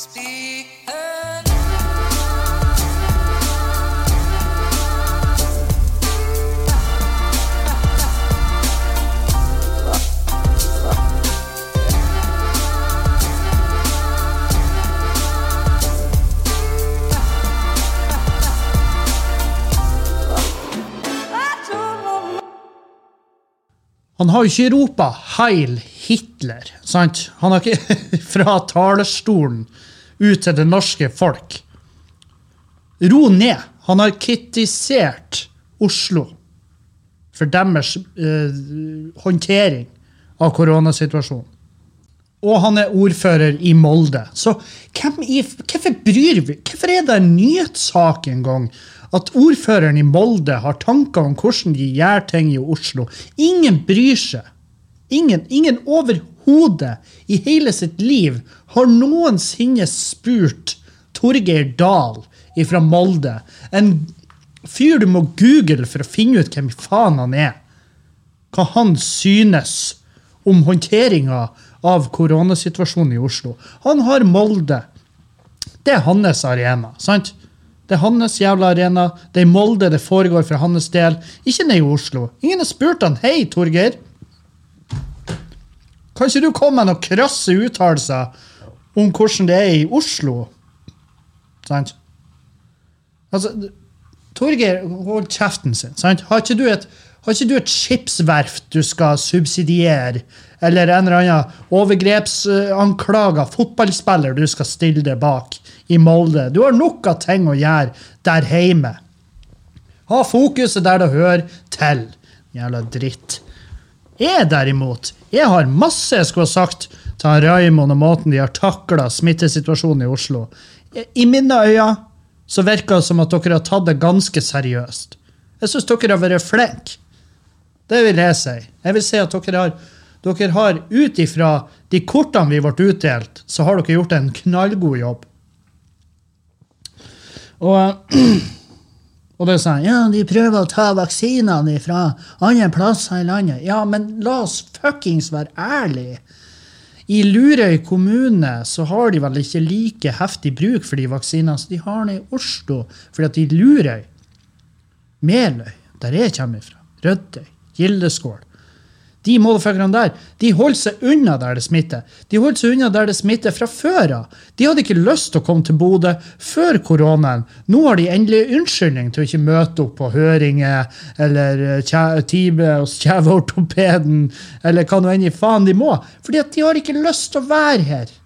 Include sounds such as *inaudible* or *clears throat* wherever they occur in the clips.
Han har jo ikke ropa 'Heil Hitler', sant? Han har ikke *laughs* fra talerstolen ut til det norske folk. Ro ned. Han har kritisert Oslo for deres eh, håndtering av koronasituasjonen. Og han er ordfører i Molde. Så i, hvorfor bryr vi Hvorfor er det en nyhetssak en gang at ordføreren i Molde har tanker om hvordan de gjør ting i Oslo? Ingen bryr seg. Ingen, ingen overhodet i hele sitt liv har noensinne spurt Torgeir Dahl fra Molde, en fyr du må google for å finne ut hvem faen han er, hva han synes om håndteringa av koronasituasjonen i Oslo. Han har Molde. Det er hans arena. sant? Det er hans jævla arena. Det er i Molde det foregår for hans del. Ikke nede i Oslo. Ingen har spurt han, hei, Torgeir. Kan ikke du komme med noen krasse uttalelser om hvordan det er i Oslo? Sant? Altså, Torgeir, hold kjeften sin. sant? Har ikke du et, har ikke du et skipsverft du skal subsidiere? Eller en eller annen overgrepsanklaga fotballspiller du skal stille deg bak i Molde? Du har nok av ting å gjøre der hjemme. Ha fokuset der det hører til. Jævla dritt. Jeg derimot, jeg har masse jeg skulle ha sagt til Raymond og måten de har takla smittesituasjonen i Oslo. I mine øyne så virker det som at dere har tatt det ganske seriøst. Jeg syns dere har vært flinke. Det vil jeg si. Jeg vil si at dere har, dere har ut ifra de kortene vi ble utdelt, så har dere gjort en knallgod jobb. Og, *clears throat* og det sa han. Ja, de prøver å ta vaksinene fra andre plasser i landet. Ja, men la oss fuckings være ærlige. I Lurøy kommune så har de vel ikke like heftig bruk for de vaksinene som de har nede i Oslo. At i Lurøy, Meløy, der jeg kommer fra, Rødøy, Gildeskål De motherfuckerne der de holder seg unna der det smitter. De holder seg unna der det smitter fra før av. De hadde ikke lyst til å komme til Bodø før koronaen. Nå har de endelig unnskyldning til å ikke møte opp på høringer eller eh, time hos kjeveortopeden eller hva nå enn i faen de må. Fordi at de har ikke lyst til å være her.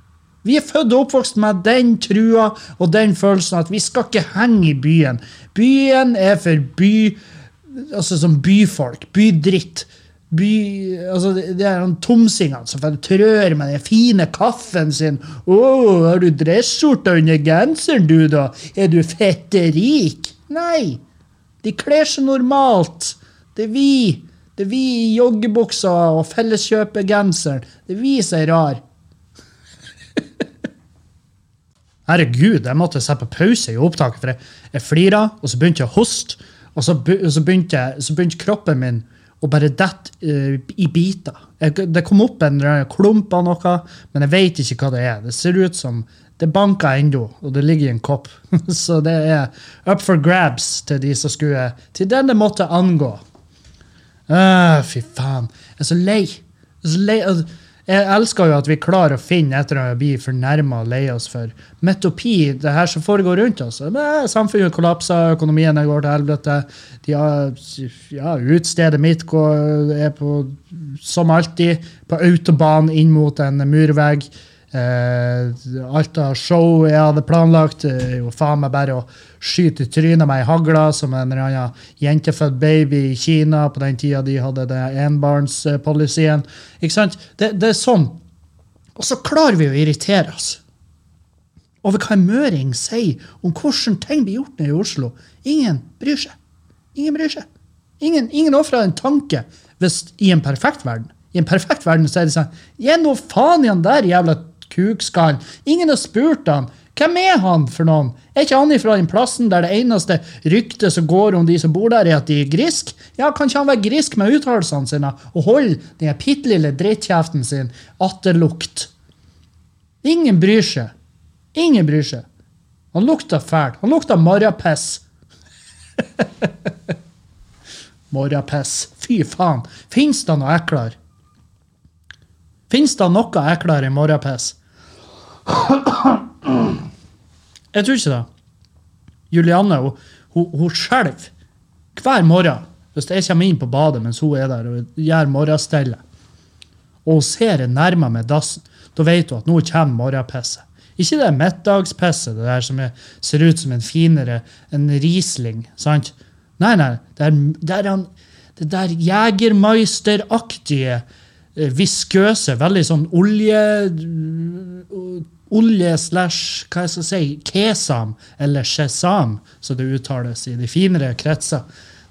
Vi er født og oppvokst med den trua og den følelsen at vi skal ikke henge i byen. Byen er for by Altså som byfolk. Bydritt. By, altså det, er noen tomsingene som trør med den fine kaffen sin. 'Å, har du dresskjorte under genseren, du, da? Er du fette rik?' Nei. De kler seg normalt. Det er vi. Det er vi i joggebuksa og felleskjøpegenseren. Det er vi som er rar. *laughs* Herregud, jeg måtte sette på pause i opptaket, for jeg, jeg flira, og så begynte jeg å hoste. Og så, be- så, begynte, så begynte kroppen min å bare detter uh, i biter. Jeg, det kom opp en klump av noe, men jeg vet ikke hva det er. Det ser ut som det banker ennå, og det ligger i en kopp. *laughs* så det er up for grabs til de som skulle Til den det måtte angå. Uh, fy faen. Jeg er så lei. Jeg, er så lei. Jeg elsker jo at vi klarer å finne etter å bli fornærma og lei oss for. Metopi, det her som foregår rundt oss. Samfunnet kollapser, økonomien går til helvete. De ja, utstedet mitt går, er på, som alltid på autobahn inn mot en murvegg. Eh, alt av show jeg hadde planlagt, er jo faen meg bare å skyte i trynet meg i hagla som en eller annen jentefødt baby i Kina på den tida de hadde det enbarnspolicyen. Ikke sant? Det, det er sånn. Og så klarer vi å irritere oss over hva en møring sier om hvordan ting blir gjort nede i Oslo. Ingen bryr seg. Ingen bryr seg. Ingen, ingen ofrer en tanke hvis, i en perfekt verden. I en perfekt verden så er det sånn Gi nå faen i han der jævla kukskallen. Ingen har spurt han. Hvem er han for noen? Er ikke han ifra den plassen der det eneste ryktet som går om de som bor der, er at de er grisk? Ja, kan ikke han være grisk med uttalelsene sine og holde den bitte lille drittkjeften sin atterlukt? Ingen bryr seg. Ingen bryr seg. Han lukta fælt. Han lukta morrapiss. *laughs* morrapiss. Fy faen. Fins det noe eklere? Fins det noe eklere enn morrapiss? Jeg tror ikke det. Julianne hun, hun, hun skjelver hver morgen hvis jeg kommer inn på badet mens hun er der og gjør morgenstellet. Og hun ser jeg nærmer meg dassen. Da vet hun at nå kommer morgenpisset. Ikke det middagspisset, det der som er, ser ut som en finere en Riesling. sant? Nei, nei. Det er, det er han, det der Jegermeister-aktige, viskøse, veldig sånn olje Olje slash hva jeg skal si, kesam, eller sesam, som det uttales i de finere kretser.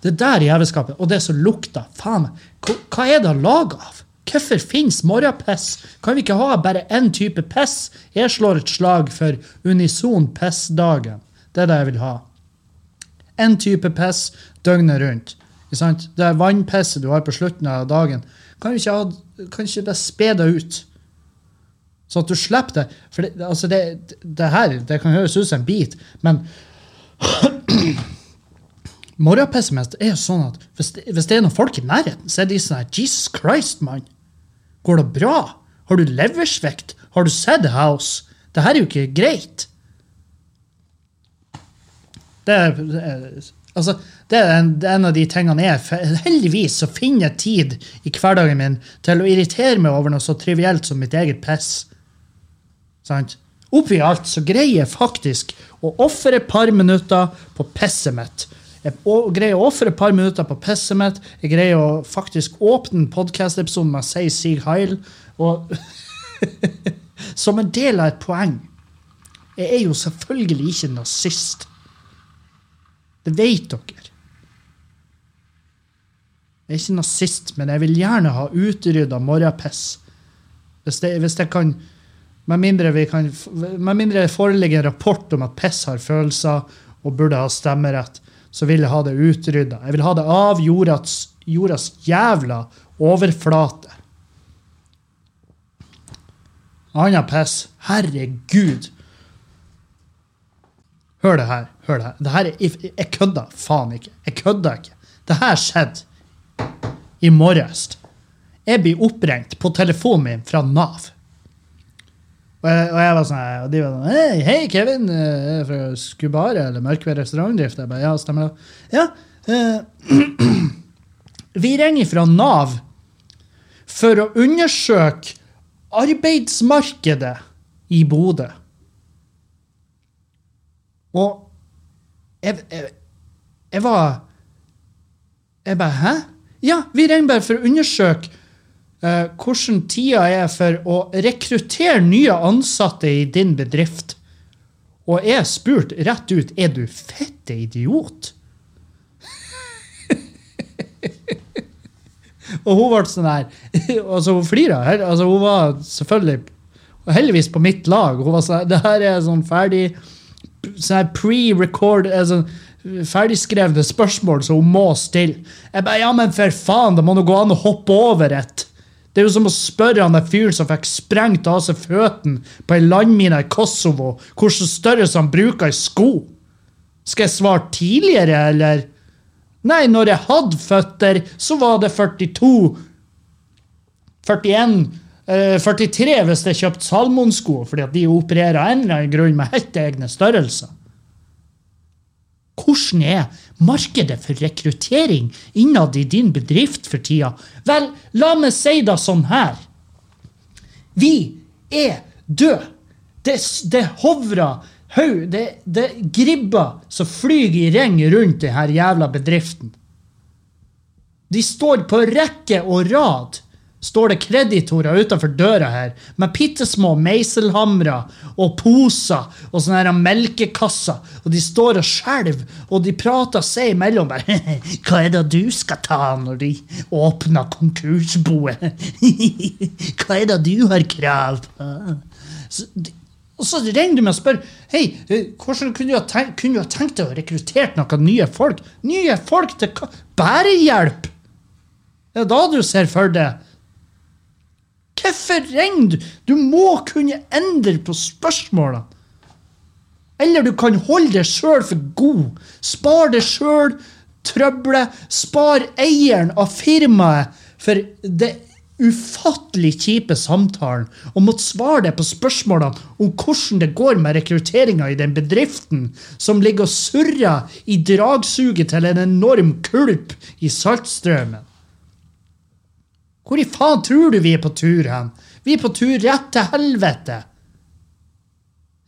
Det der jævelskapet. Og det som lukter. Faen. Hva, hva er det laga av? Hvorfor finnes morgenpiss? Kan vi ikke ha bare én type piss? Jeg slår et slag for unison pissdagen. Det er det jeg vil ha. Én type piss døgnet rundt. Det er vannpisset du har på slutten av dagen. Kan vi ikke, ha, kan ikke bare spe det ut? Sånn at du slipper det. For det, altså det, det her det kan høres ut som en bit, men *clears throat* Morgenpessimist er jo sånn at hvis det, hvis det er noen folk i nærheten, så er de sånn her Jesus Christ, mann. Går det bra? Har du leversvikt? Har du sett House? Det her er jo ikke greit. Det er, det er en, det er en av de tingene jeg Heldigvis så finner jeg tid i hverdagen min til å irritere meg over noe så trivielt som mitt eget piss. Sant? Oppi alt så greier jeg faktisk å ofre et par minutter på pisset mitt jeg greier å ofre et par minutter på pisset mitt. Jeg greier å faktisk åpne podkast-episoden med å si Sig Heil. Og *laughs* som en del av et poeng. Jeg er jo selvfølgelig ikke nazist. Det vet dere. Jeg er ikke nazist, men jeg vil gjerne ha utrydda morgenpiss. Hvis, hvis det kan med mindre, kan, med mindre det foreligger en rapport om at piss har følelser og burde ha stemmerett, så vil jeg ha det utrydda. Jeg vil ha det av jordas, jordas jævla overflate. Anna piss. Herregud. Hør det her. Hør det. Det her er, jeg kødder faen ikke. Jeg kødder ikke. Det her skjedde i morges. Jeg blir oppringt på telefonen min fra Nav. Og jeg, og jeg var sånn, og de var sånn Hei, hei Kevin. Er eh, fra Skubare eller Mørkved restaurantdrift? Jeg bare, ja, stemmer det. Ja, eh, *clears throat* Vi ringer fra Nav for å undersøke arbeidsmarkedet i Bodø. Og jeg, jeg, jeg var Jeg bare Hæ? Ja, vi ringer bare for å undersøke uh, hvordan tida er for å rekruttere nye ansatte i din bedrift. Og jeg spurte rett ut er du fette idiot. *laughs* og hun ble sånn her *laughs* altså Hun flira. Altså, hun var selvfølgelig heldigvis på mitt lag. Hun var sånn, det her er sånn ferdig pre-record altså, Ferdigskrevne spørsmål som hun må stille. Jeg bare, ja, men for faen, det må nå gå an å hoppe over et. Det er jo som å spørre han der fyren som fikk sprengt av seg føttene på ei landmine i Kosovo, hvordan størrelse han bruker i sko. Skal jeg svare tidligere, eller? Nei, når jeg hadde føtter, så var det 42 41 eh, 43 hvis jeg kjøpte Salmonsko, fordi at de opererer av en eller annen grunn med helt egne størrelser. Hvordan er markedet for rekruttering innad i din bedrift for tida? Vel, la meg si det sånn her. Vi er døde. Det, det hovrer haug, det, det gribber som flyr i ring rundt denne jævla bedriften. De står på rekke og rad står det kreditorer utenfor døra her med bitte små meiselhamre og poser og sånne her melkekasser. Og de står og skjelver, og de prater seg imellom. bare, *laughs* 'Hva er det du skal ta når de åpner konkursboet?' *laughs* 'Hva er det du har krav på?' Så, og så ringer du meg og spør hei, hvordan kunne du ha tenkt, kunne du ha tenkt deg å rekruttere noen nye folk. Nye folk til hva? Bærehjelp! Det er da du ser for deg Hvorfor ringer du? Du må kunne endre på spørsmålene. Eller du kan holde deg sjøl for god. Spar deg sjøl trøbbelet. Spar eieren av firmaet for det ufattelig kjipe samtalen og måtte svare deg på spørsmålene om hvordan det går med rekrutteringa i den bedriften som ligger og surrer i dragsuget til en enorm kulp i Saltstraumen. Hvor i faen tror du vi er på tur hen? Vi er på tur rett til helvete.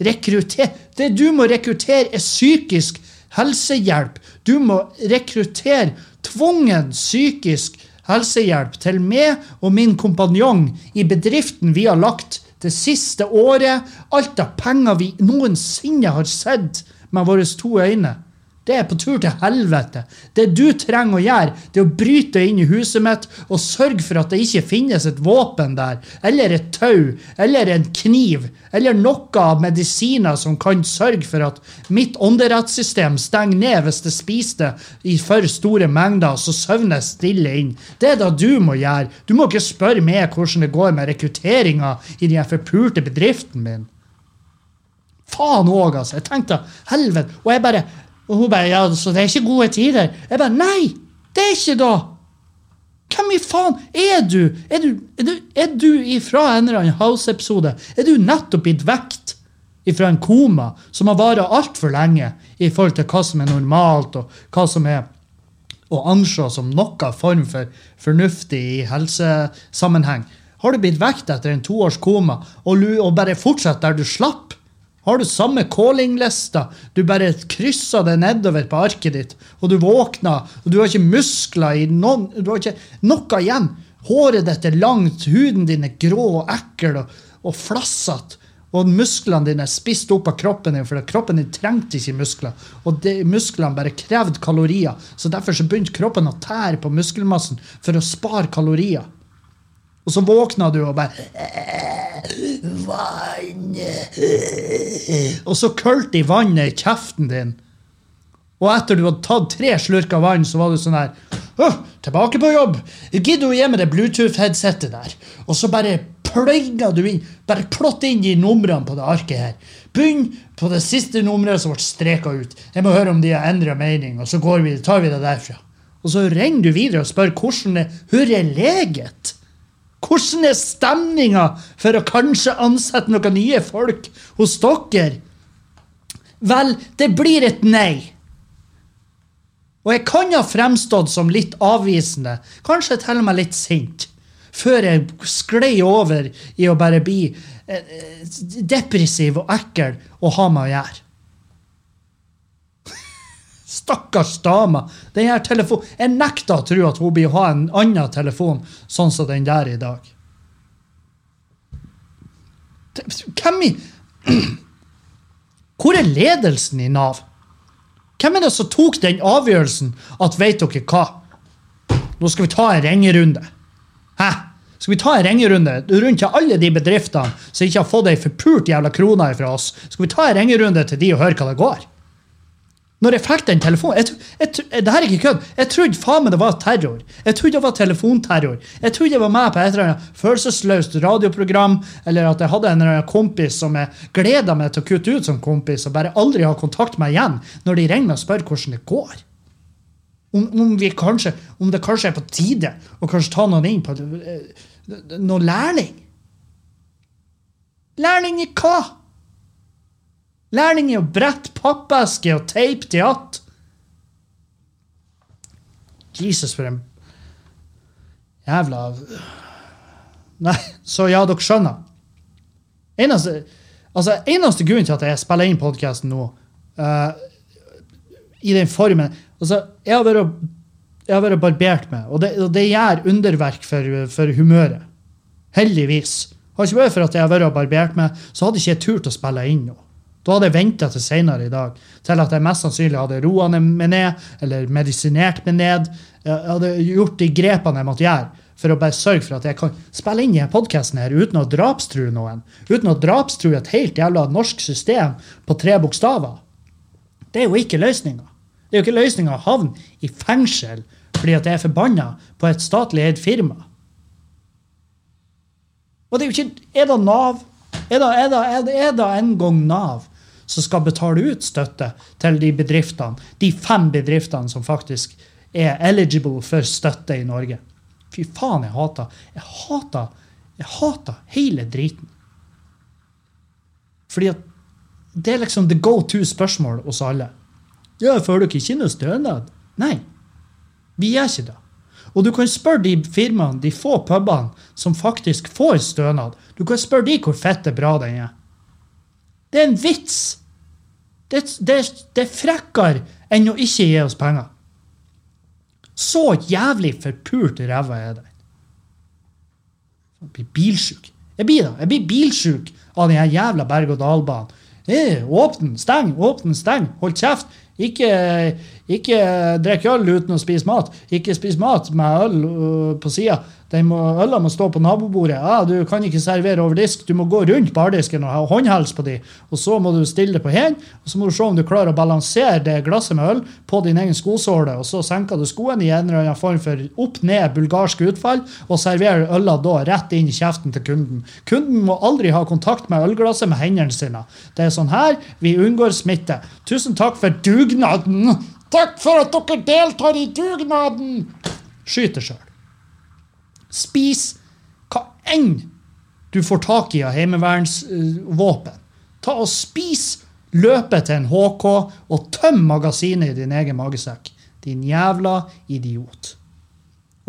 Rekrutter Det du må rekruttere, er psykisk helsehjelp. Du må rekruttere tvungen psykisk helsehjelp til meg og min kompanjong i bedriften vi har lagt det siste året. Alt av penger vi noensinne har sett med våre to øyne. Det er på tur til helvete. Det du trenger å gjøre, det er å bryte inn i huset mitt og sørge for at det ikke finnes et våpen der, eller et tau, eller en kniv, eller noe av medisiner som kan sørge for at mitt ånderettssystem stenger ned hvis det spiser det i for store mengder, så søvner jeg stille inn. Det er det du må gjøre. Du må ikke spørre meg hvordan det går med rekrutteringa i den forpulte bedriften min. Faen òg, altså. Jeg tenkte helvete. Og jeg bare og hun bare ja, så det er ikke gode tider. Jeg bare nei, det er ikke da. Hvem i faen er du? Er du, er du, er du ifra en eller annen House-episode? Er du nettopp blitt vekt ifra en koma som har vart altfor lenge i forhold til hva som er normalt, og hva som er å anse som noe form for fornuftig i helsesammenheng? Har du blitt vekt etter en toårs koma og, og bare fortsatt der du slapp? Har du samme callinglista? Du bare krysser det nedover på arket ditt, og du våkner, og du har ikke muskler i noen Du har ikke noe igjen. Håret ditt er langt, huden din er grå og ekkel og, og flassete. Og musklene dine er spist opp av kroppen din, for kroppen din trengte ikke muskler. Og de, musklene bare krevde kalorier. Så derfor så begynte kroppen å tære på muskelmassen for å spare kalorier. Og så våkna du og bare Vann Og så kølte i vannet i kjeften din. Og etter du hadde tatt tre slurker vann, så var du sånn her Tilbake på jobb! Gidder du gi meg det Bluetooth-headsetet der? Og så bare pløyga du inn. Bare plott inn de numrene på det arket her. Begynn på det siste nummeret som ble streka ut. Jeg må høre om de har endra mening, og så vi, tar vi det derfra. Og så ringer du videre og spør hvordan det hører leget. Hvordan er stemninga for å kanskje ansette noen nye folk hos dere? Vel, det blir et nei. Og jeg kan ha fremstått som litt avvisende, kanskje til og med litt sint, før jeg sklei over i å bare bli eh, depressiv og ekkel å ha med å gjøre. Stakkars dame. Jeg nekter å tro at hun blir ha en annen telefon sånn som den der i dag. Hvem i Hvor er ledelsen i Nav? Hvem er det som tok den avgjørelsen at vet dere hva? Nå skal vi ta en ringerunde. Hæ? Skal vi ta en ringerunde rundt til alle de bedriftene som ikke har fått ei forpult jævla krone fra oss? Skal vi ta en ringerunde til de og høre hva det går? Når jeg fikk den telefonen Det her er ikke kødd. Jeg trodde faen meg det var terror. Jeg trodde det var telefonterror. Jeg trodde jeg var med på et eller annet følelsesløst radioprogram, eller at jeg hadde en eller annen kompis som jeg gleda meg til å kutte ut som kompis, og bare aldri ha kontakt med igjen når de ringer og spør hvordan det går. Om, om, kanskje, om, det kanskje er på tide å kanskje ta noen inn på uh, noen lærling. Lærling i hva? Lærling i å brette pappeske og teipe til att. Jesus, for en jævla Nei, så ja, dere skjønner. Eneste, altså, eneste grunnen til at jeg spiller inn podkasten nå, uh, i den formen altså, Jeg har vært, jeg har vært barbert meg, og det, og det gjør underverk for, for, humøret. Heldigvis. Har ikke vært for at jeg har vært barbert meg, så hadde ikke jeg turt å spille inn nå. Da hadde jeg venta til seinere i dag, til at jeg mest sannsynlig hadde roa meg ned, eller medisinert meg ned. Jeg hadde gjort de grepene jeg måtte gjøre for å bare sørge for at jeg kan spille inn i podkasten uten å drapstrue noen. Uten å drapstrue et helt jævla norsk system på tre bokstaver. Det er jo ikke løsninga. Det er jo ikke løsninga å havne i fengsel fordi at jeg er forbanna på et statlig eid firma. Og det er jo ikke Er det Nav? Er det, er det, er det en gang Nav som skal betale ut støtte til de bedriftene, de fem bedriftene som faktisk er eligible for støtte i Norge. Fy faen, jeg hater Jeg hater, jeg hater hele driten. Fordi at det er liksom the go to-spørsmål hos alle. Ja, får dere ikke noe stønad? Nei, vi gjør ikke det. Og du kan spørre de firmaene, de få pubene, som faktisk får stønad. Du kan spørre de hvor fett det bra den er. Det er en vits! Det, det, det er frekkere enn å ikke gi oss penger. Så jævlig forpult ræva er den. Jeg blir bilsjuk. Jeg blir da. Jeg blir bilsjuk av den jævla berg-og-dal-banen. Eh, åpne, steng, åpne, steng. Hold kjeft. Ikke, ikke drikk øl uten å spise mat. Ikke spis mat med øl uh, på sida. Øla må stå på nabobordet. Ja, du kan ikke servere over disk. Du må gå rundt bardisken og ha håndhels på de. Og så må du stille det på hendene, og så må du se om du klarer å balansere det glasset med øl på din egen skosåle. Og så senker du skoen i en eller annen form for opp-ned bulgarsk utfall, og serverer øla da rett inn i kjeften til kunden. Kunden må aldri ha kontakt med ølglasset med hendene sine. Det er sånn her vi unngår smitte. Tusen takk for dugnaden! Takk for at dere deltar i dugnaden! Skyter sjøl. Spis hva enn du får tak i av heimevernsvåpen. Ta og Spis løpet til en HK og tøm magasinet i din egen magesekk. Din jævla idiot.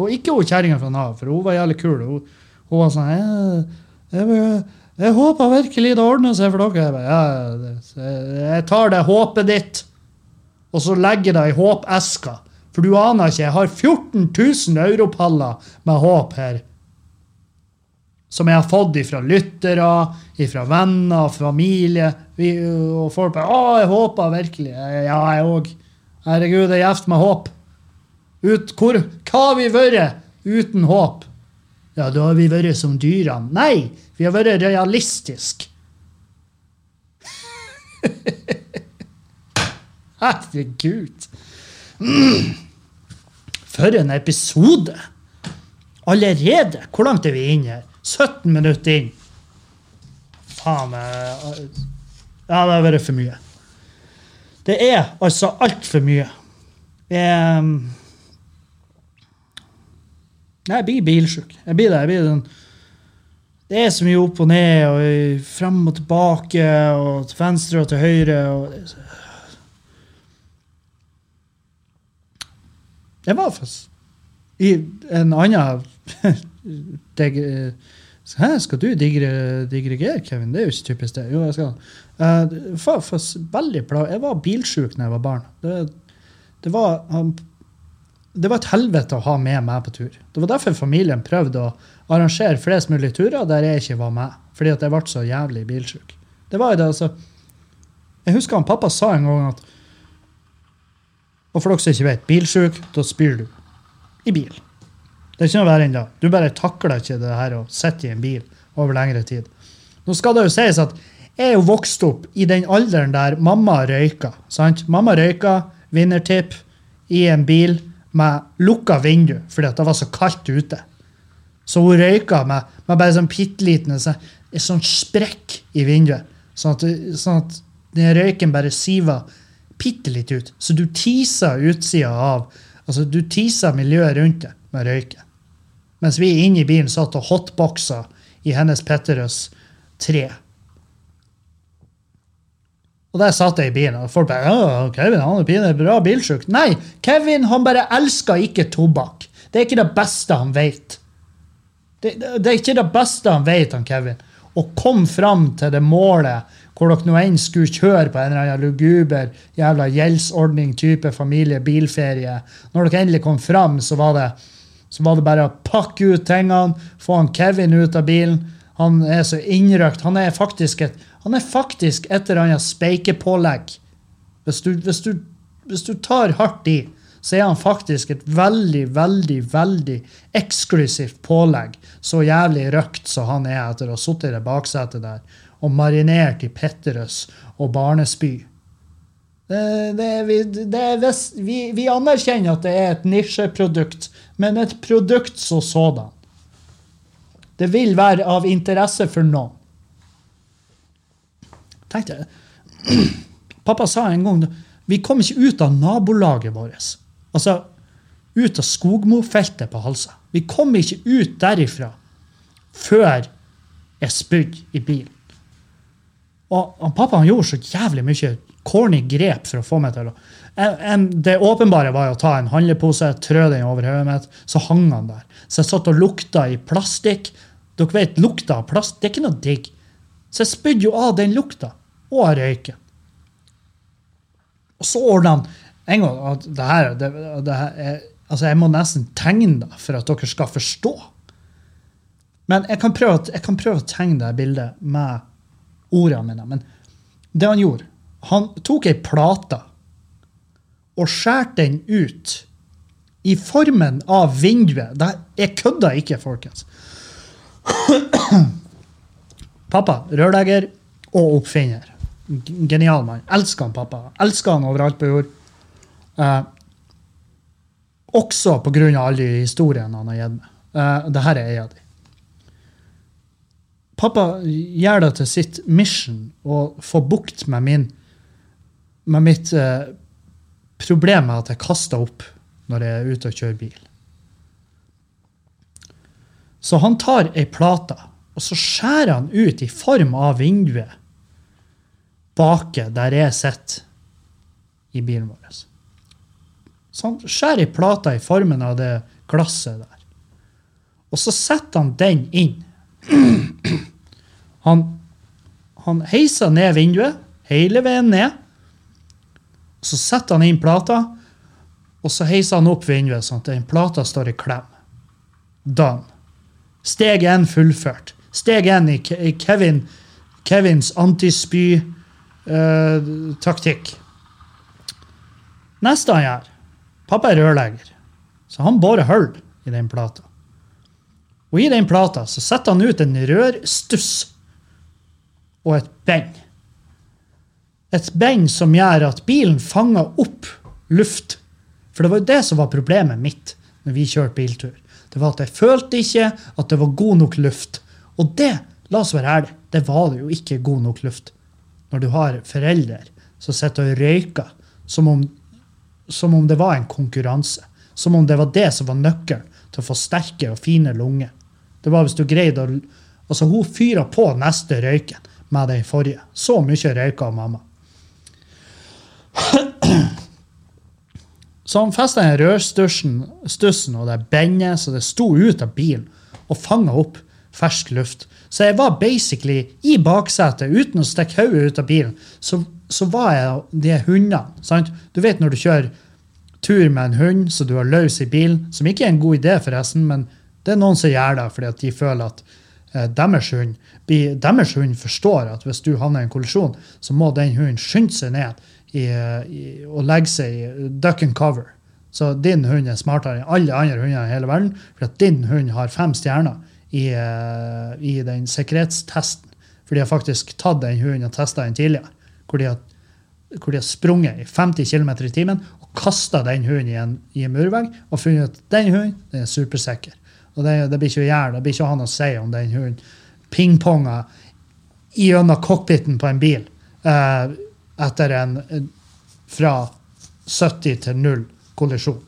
Og ikke hun kjerringa fra Nav, for hun var jævlig kul. Hun, hun var sånn jeg, jeg, jeg, håper virkelig det ordner seg for dere. Jeg, jeg, jeg tar det håpet ditt, og så legger det i håpeska. For du aner ikke, jeg har 14 000 europaller med håp her. Som jeg har fått ifra lyttere, ifra venner, familie. Vi, og folk bare 'Å, jeg håper virkelig.' Ja, jeg òg. Herregud, det er gjevt med håp. Ut, hvor, hva har vi vært uten håp? Ja, da har vi vært som dyrene. Nei, vi har vært realistiske. *laughs* Herregud. Mm. *clears throat* For en episode! Allerede! Hvor langt er vi inne her? 17 minutter inn. Faen Ja, det har vært for mye. Det er altså altfor mye. Jeg, jeg blir bilsjuk. Jeg blir det. Jeg blir den det er så mye opp og ned og frem og tilbake og til venstre og til høyre. Og Jeg var faktisk i en annen *laughs* deg, Hæ, skal du digre, digregere, Kevin? Det er jo ikke typisk det. Jo, jeg skal. Uh, for, for, veldig bra. Jeg var bilsjuk da jeg var barn. Det, det, var, um, det var et helvete å ha med meg på tur. Det var derfor familien prøvde å arrangere flest mulig turer der jeg ikke var med. Fordi at jeg ble så jævlig bilsjuk. Det var det, altså. Jeg husker han pappa sa en gang at og for dere som ikke vet, bilsjuk, da spyr du. I bil. Det er ikke noe verre enn det. Du bare takler ikke det her å sitte i en bil over lengre tid. Nå skal det jo sies at jeg er jo vokst opp i den alderen der mamma røyka. sant? Mamma røyka vinnertipp i en bil med lukka vindu fordi det var så kaldt ute. Så hun røyka med, med bare sånn bitte liten sånn sprekk i vinduet. Sånn at, sånn at den røyken bare siver bitte litt ut. Så du teaser utsida av altså Du teaser miljøet rundt deg med røyken. Mens vi inne i bilen satt og hotboxa i hennes Petterøes tre. Og der satt jeg i bilen, og folk bare Å, Kevin han er bra bilsjuk. Nei, Kevin han bare elsker ikke tobakk. Det er ikke det beste han vet. Det, det, det er ikke det beste han vet, han Kevin. Å komme fram til det målet hvor dere nå enn skulle kjøre på en eller annen luguber jævla gjeldsordning, type familie, bilferie. Når dere endelig kom fram, så var det, så var det bare å pakke ut tingene, få han Kevin ut av bilen. Han er så innrøkt. Han er faktisk et, han er faktisk et eller annet speikepålegg. Hvis du, hvis, du, hvis du tar hardt i, så er han faktisk et veldig, veldig, veldig eksklusivt pålegg. Så jævlig røkt som han er etter å ha sittet i det baksetet der og marinert i Petterøes og barnespy. Det, det, vi, det vi, vi, anerkjenner at det er et nisjeprodukt, men et produkt som sådan. Det vil være av interesse for noen. Tenk deg *clears throat* Pappa sa en gang vi kom ikke ut av nabolaget vårt. Altså ut av Skogmofeltet på Halsa. Vi kom ikke ut derifra før jeg spydde i bilen. Og han, pappa han gjorde så jævlig mye corny grep for å få meg til å Det åpenbare var å ta en handlepose, trø den over hodet mitt, så hang han der. Så jeg satt og lukta i plastikk. Dere vet, lukta av plast, det er ikke noe digg. Så jeg spydde jo av den lukta, og av røyken. Og så ordna han en gang at det her, det, det her er, altså Jeg må nesten tegne det for at dere skal forstå. Men jeg kan prøve, jeg kan prøve å tegne det bildet med ordene mine. Men det han gjorde Han tok ei plate og skjærte den ut i formen av vinduet. Det, jeg kødder ikke, folkens. *clears throat* Pappa, rørlegger og oppfinner. Genial mann. Elsker han pappa. Elsker han overalt på jord. Eh, også av alle de historiene han har gitt meg. Eh, Dette er ei av de. Pappa gjør det til sitt mission å få bukt med, min, med mitt eh, problem med at jeg kaster opp når jeg er ute og kjører bil. Så han tar ei plate, og så skjærer han ut i form av vinduet bake der jeg sitter i bilen vår. Så han skjærer ei plate i formen av det glasset der. Og så setter han den inn. Han, han heiser ned vinduet, hele veien ned. Så setter han inn plata, og så heiser han opp vinduet sånn at den plata står i klem. Done. Steg én fullført. Steg én i Kevin, Kevins antispy-taktikk. Neste han gjør Pappa er rørlegger, så han borer hull i den plata. Og i den plata så setter han ut en rørstuss og et beng. Et beng som gjør at bilen fanger opp luft. For det var jo det som var problemet mitt når vi kjørte biltur. Det var at jeg følte ikke at det var god nok luft. Og det, la oss være ærlige, det var det jo ikke god nok luft. Når du har foreldre som sitter og røyker som om, som om det var en konkurranse. Som om det var det som var nøkkelen til å få sterke og fine lunger. Det var hvis du greide å Altså, hun fyra på neste røyken med den forrige. Så mye røyka mamma. Så han festa den rørstussen og det bendet så det sto ut av bilen og fanga opp fersk luft. Så jeg var basically i baksetet uten å stikke hodet ut av bilen. Så, så var jeg de hundene. sant? Du vet når du kjører tur med en hund så du har løs i bilen, som ikke er en god idé, forresten, men det er noen som gjør det fordi at de føler at eh, deres hund deres hund forstår at hvis du havner i en kollisjon, så må den hunden skynde seg ned i, i, og legge seg i duck and cover. Så din hund er smartere enn alle andre hunder i hele verden, for at din hund har fem stjerner i, eh, i den sikkerhetstesten. For de har faktisk tatt den hunden og testa den tidligere. Hvor de har, hvor de har sprunget i 50 km i timen kasta den hunden i en, i en murvegg og funnet at den hunden den er supersikker. Og det, det blir ikke å gjøre, det blir ikke å ha noe å si om den hunden pingponga gjennom cockpiten på en bil eh, etter en fra 70 til 0 kollisjon.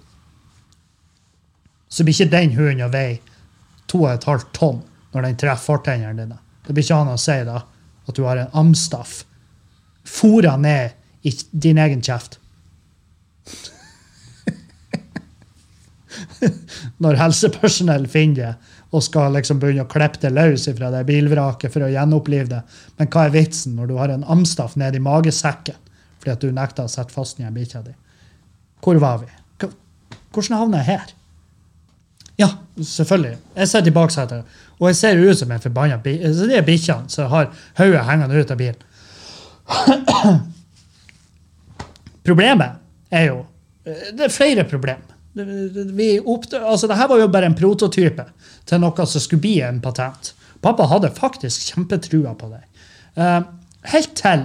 Så blir ikke den hunden å veie 2,5 tonn når den treffer fortennene dine. Det blir ikke han å si da at du har en amstaff fora ned i din egen kjeft. *laughs* Når helsepersonell finner det og skal liksom begynne å klippe det løs fra det bilvraket for å gjenopplive det. Men hva er vitsen når du har en amstaff nedi magesekken fordi at du nekta å sette fast den bikkja di? Hvor var vi? Hvordan havna jeg her? Ja, selvfølgelig. Jeg sitter i baksetet, og jeg ser ut som en forbanna bikkje. Så det er bikkjene som har hodet hengende ut av bilen. *clears throat* Problemet er jo Det er flere problem. Vi oppd- altså, Dette var jo bare en prototype til noe som skulle bli en patent. Pappa hadde faktisk kjempetrua på det. Uh, helt til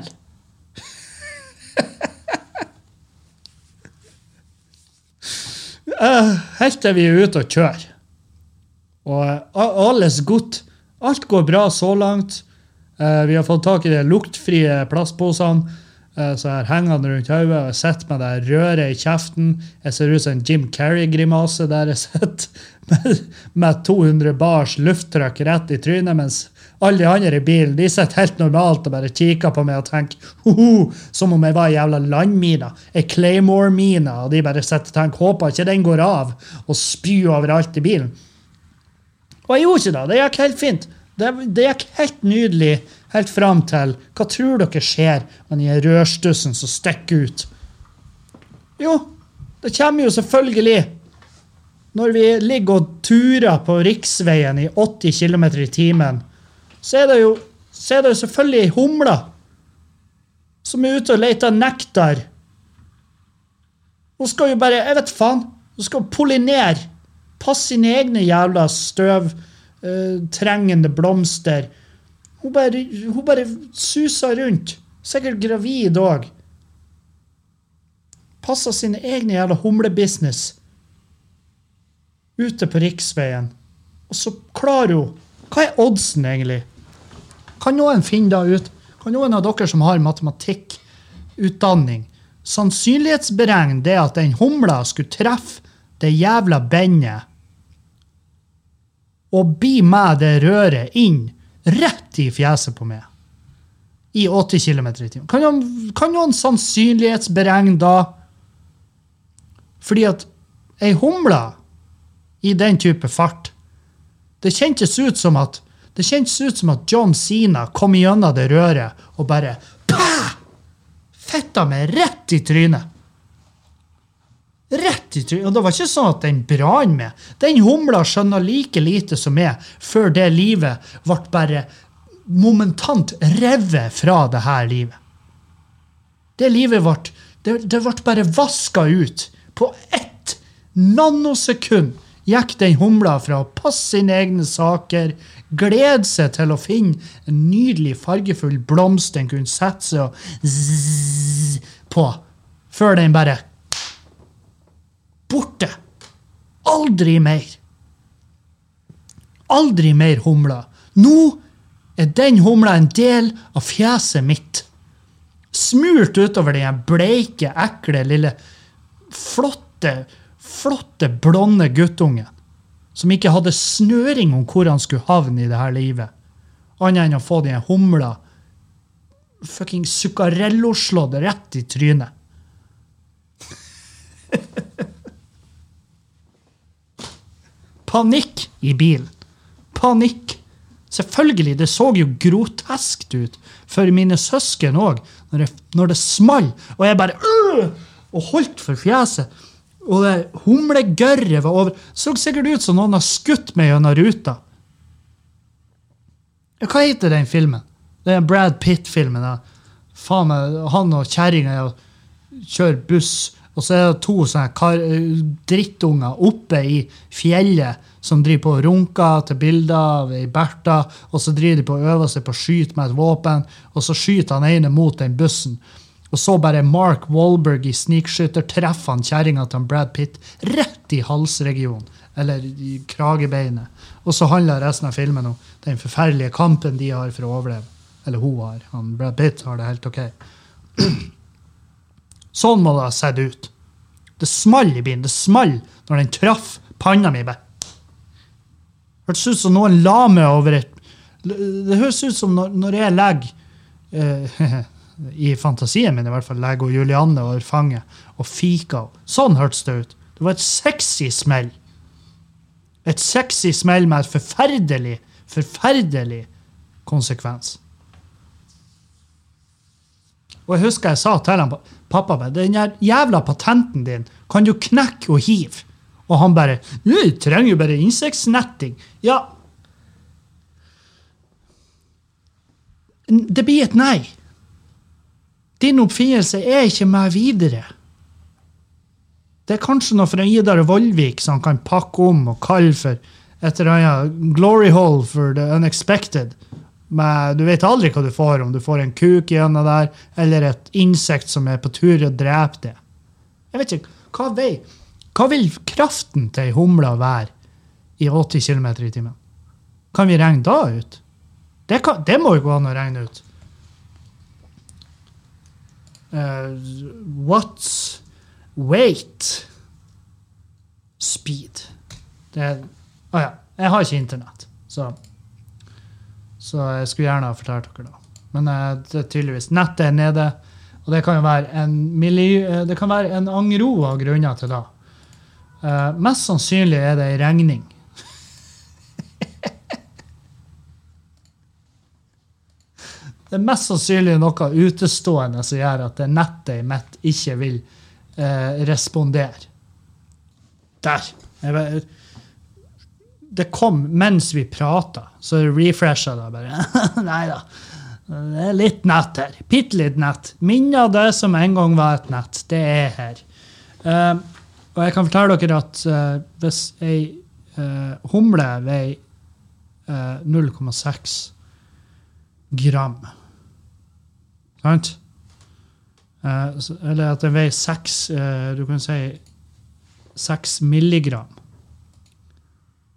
uh, *laughs* Helt til vi er ute og kjører. Og uh, alles godt. Alt går bra så langt. Vi har fått tak i de luktfrie plastposene. Eh, jeg har hengende rundt hodet. og Jeg sitter med det røret i kjeften. Jeg ser ut som en Jim Carrey-grimase der jeg sitter *laughs* med, med 200 bars lufttrykk rett i trynet, mens alle de andre i bilen de sitter helt normalt og bare kikker på meg og tenker «Hoho», som om jeg var ei jævla landmine. Ei Claymore-mine. Og de bare sitter og tenker håper ikke den går av, og spyr overalt i bilen. Og jeg gjorde ikke det. Det gikk helt fint. Det, det gikk helt nydelig helt fram til Hva tror dere skjer med den rørstussen som stikker ut? Jo, det kommer jo selvfølgelig Når vi ligger og turer på riksveien i 80 km i timen, så er det jo, så er det jo selvfølgelig ei humle som er ute og leter nektar. Hun skal jo bare Jeg vet faen. Hun skal pollinere. Passe sine egne jævla støvtrengende blomster. Hun bare, hun bare suser rundt. Sikkert gravid òg. Passer sine egne jævla humlebusiness ute på riksveien. Og så klarer hun Hva er oddsen, egentlig? Kan noen finne det ut? Kan noen av dere som har matematikkutdanning, sannsynlighetsberegne det at den humla skulle treffe det jævla bendet og bli med det røret inn rett i fjeset på meg i 80 km i timen? Kan, noen- kan sannsynlighetsberegne da? Fordi at ei humle i den type fart Det kjentes ut som at det kjentes ut som at John Sina kom gjennom det røret og bare pah! Fetta meg rett i trynet. Rett i trynet. Og det var ikke sånn at den brann med. Den humla skjønner like lite som meg før det livet ble bare momentant revet fra det her livet. Det livet ble Det, det ble bare vaska ut. På ett nanosekund gikk den humla fra å passe sine egne saker, glede seg til å finne en nydelig, fargefull blomst den kunne sette seg og zzz på, før den bare Borte. Aldri mer. Aldri mer humler. Nå er den humla en del av fjeset mitt. Smurt utover den bleike, ekle, lille, flotte, flotte, blonde guttungen. Som ikke hadde snøring om hvor han skulle havne i det her livet. Annet enn å få den humla fucking Zuccarello-slått rett i trynet. Panikk i bilen. Panikk. Selvfølgelig, det så jo groteskt ut for mine søsken òg, når, når det small, og jeg bare øh, og holdt for fjeset. Og det humlegørret var over. Så sikkert ut som noen har skutt meg gjennom ruta. Hva heter den filmen? Det er Brad Pitt-filmen. Faen meg, han og kjerringa kjører buss, og så er det to drittunger oppe i fjellet som driver på og runker til bilder av ei Bertha, og så driver de på å øve seg på å skyte med et våpen, og så skyter han ene mot den bussen. Og så bare Mark Wahlberg i snikskytter treffer han kjerringa til Brad Pitt rett i halsregionen, eller i kragebeinet. Og så handler resten av filmen om den forferdelige kampen de har for å overleve. Eller hun har. Han Brad Pitt har det helt ok. *clears throat* Sånn må det ha sett ut. Det small i bilen. Det small når den traff panna mi. Hørtes ut som noen la meg over et Det høres ut som når, når jeg legger eh, *laughs* I fantasien min i hvert fall legger Julianne over fanget og fiker. Sånn hørtes det ut. Det var et sexy smell. Et sexy smell med et forferdelig, forferdelig konsekvens. Og jeg husker jeg sa til han, pappa den jævla patenten din kan du knekke og hive. Og han bare «Du trenger jo bare insektnetting. Ja. Det blir et nei. Din oppfinnelse er ikke meg videre. Det er kanskje noe fra Idar Vollvik som han kan pakke om og kalle for et eller annet glory hole for the unexpected. Men du vet aldri hva du får, om du får en kuk gjennom der, eller et insekt som er på tur å drepe det. Jeg vet ikke, hva, vei, hva vil kraften til ei humle være i 80 km i timen? Kan vi regne da ut? Det, kan, det må jo gå an å regne ut. Uh, what's weight speed? Det Å ja. Jeg har ikke internett, så Så jeg skulle gjerne ha fortalt dere det. Men uh, det er tydeligvis nettet er nede, og det kan jo være en, milli, uh, det kan være en angro av grunner til det. Uh, mest sannsynlig er det ei regning. *laughs* det er mest sannsynlig noe utestående som gjør at nettet mitt ikke vil uh, respondere. Der. Jeg, vet- det kom mens vi prata, så refresha det bare. *laughs* Nei da. Det er litt nett her. Bitte litt nett. Minner det som en gang var et nett. Det er her. Uh, og jeg kan fortelle dere at uh, hvis ei uh, humle veier eh, 0,6 gram Sant? Eh, eller at den veier 6 eh, Du kan si 6 milligram.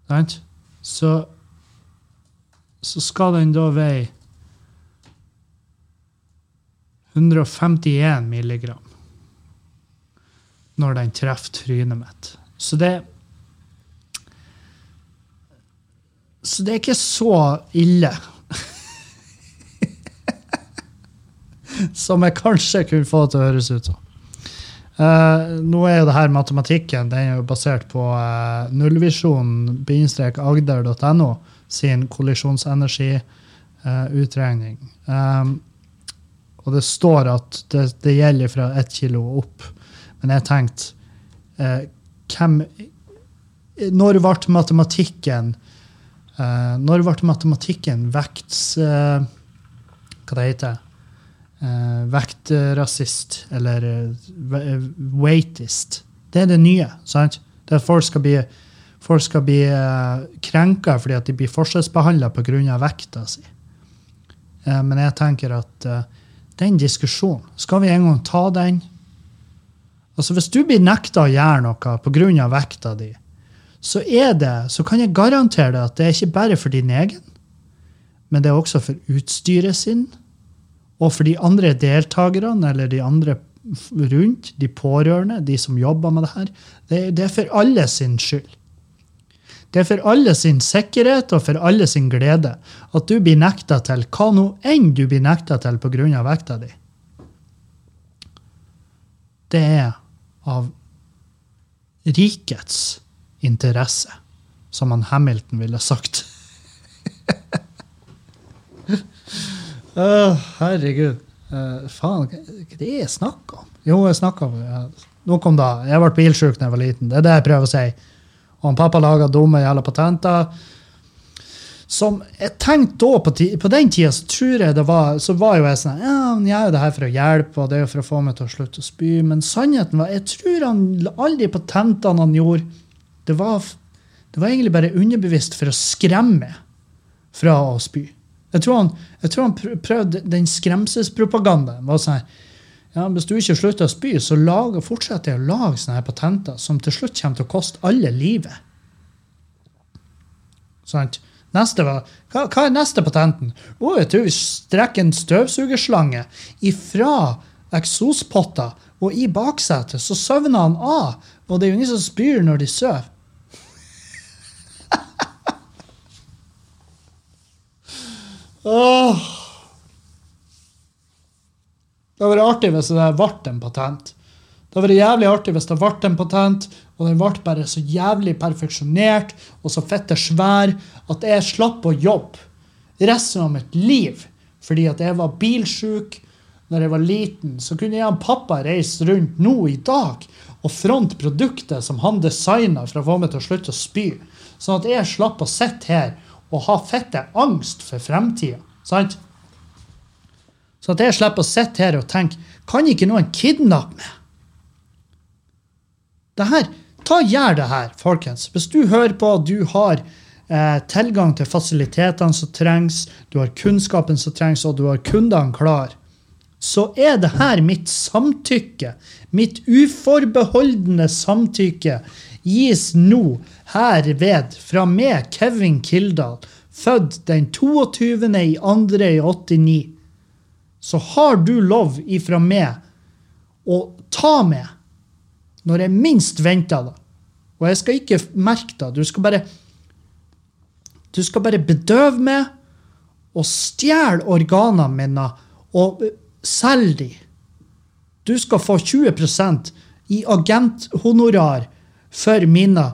Sant? Så, så skal den da veie 151 milligram når den treffer trynet mitt. Så det Så det er ikke så ille *laughs* som jeg kanskje kunne få til å høres ut som. Eh, nå er jo det her matematikken den er jo basert på uh, nullvisjonen agder.no sin kollisjonsenergiutregning. Um, og det står at det, det gjelder fra ett kilo opp. Men jeg tenkte uh, hvem Når ble matematikken eh, Når ble matematikken vekts... Eh, hva det heter eh, Vektrasist, eller eh, ve- weightist. Det er det nye. sant? Det at folk skal bli, folk skal bli uh, krenka fordi at de blir forskjellsbehandla pga. vekta si. Uh, men jeg tenker at uh, den diskusjonen, skal vi en gang ta den? Altså Hvis du blir nekta å gjøre noe pga. vekta di, så er det, så kan jeg garantere deg at det er ikke bare for din egen, men det er også for utstyret sin, og for de andre deltakerne eller de andre rundt, de pårørende, de som jobber med det her. Det, det er for alle sin skyld. Det er for alle sin sikkerhet og for alle sin glede at du blir nekta til hva nå enn du blir nekta til pga. vekta di. Det er av rikets interesse, som han Hamilton ville sagt. *laughs* Åh, herregud. Uh, faen, hva er det jeg snakker om? Jo, jeg snakker om ja. Nok om det. Jeg ble bilsjuk da jeg var liten. Det er det jeg prøver å si. Og pappa laga dumme jævla patenter. Som jeg tenkte da, på, på den tida, så tror jeg det var, så var jo jeg sånn Ja, han gjør jo det her for å hjelpe, og det er jo for å få meg til å slutte å spy. Men sannheten var, jeg tror han alle de patentene han gjorde, det var, det var egentlig bare underbevisst for å skremme meg fra å spy. Jeg tror han, jeg tror han prøvde den skremselspropagandaen. var sånn ja, Hvis du ikke slutter å spy, så lager, fortsetter jeg å lage sånne her patenter som til slutt kommer til å koste alle livet. Sant? Neste var, hva, hva er neste patenten? Å, jeg tror vi strekker en støvsugerslange ifra eksospotta og i baksetet så søvner han av. Og det er jo ingen som spyr når de sover. Det hadde vært artig hvis det ble en patent. Det hadde vært jævlig artig hvis det ble en patent, og den ble bare så jævlig perfeksjonert og så fitte svær at jeg slapp å jobbe resten av mitt liv fordi at jeg var bilsjuk når jeg var liten. Så kunne jeg og pappa reise rundt nå i dag og fronte produktet som han designa for å få meg til å slutte å spy. Sånn at jeg slapp å sitte her og ha fette angst for fremtida. Sant? Så at jeg slipper å sitte her og tenke Kan ikke noen kidnappe meg? Det her, ta Gjør det her, folkens. Hvis du hører på, du har eh, tilgang til fasilitetene som trengs, du har kunnskapen som trengs, og du har kundene klar, så er det her mitt samtykke. Mitt uforbeholdne samtykke gis nå herved fra meg, Kevin Kildahl, født den 22. i 2. i 89 så har du lov ifra meg å ta med når jeg minst venter det. Og jeg skal ikke merke det. Du skal bare Du skal bare bedøve meg og stjele organene mine og selge dem. Du skal få 20% i agenthonorar for mine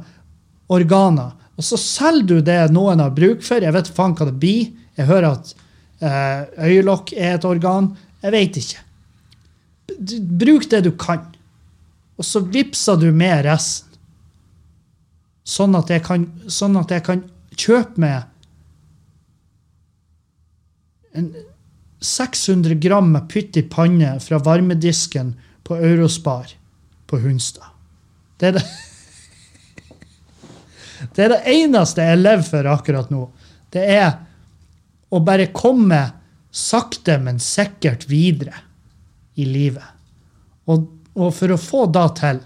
organer. Og så selger du det noen har bruk for. Jeg vet faen hva det blir. Jeg hører at eh, øyelokk er et organ. Jeg vet ikke. Bruk det du kan. Og så vippser du med resten. Sånn at jeg kan, sånn at jeg kan kjøpe meg 600 gram med pytt i panne fra varmedisken på Eurospar på Hunstad. Det er det, det er det eneste jeg lever for akkurat nå. Det er å bare komme sakte, men sikkert videre i livet. Og, og for å få det til,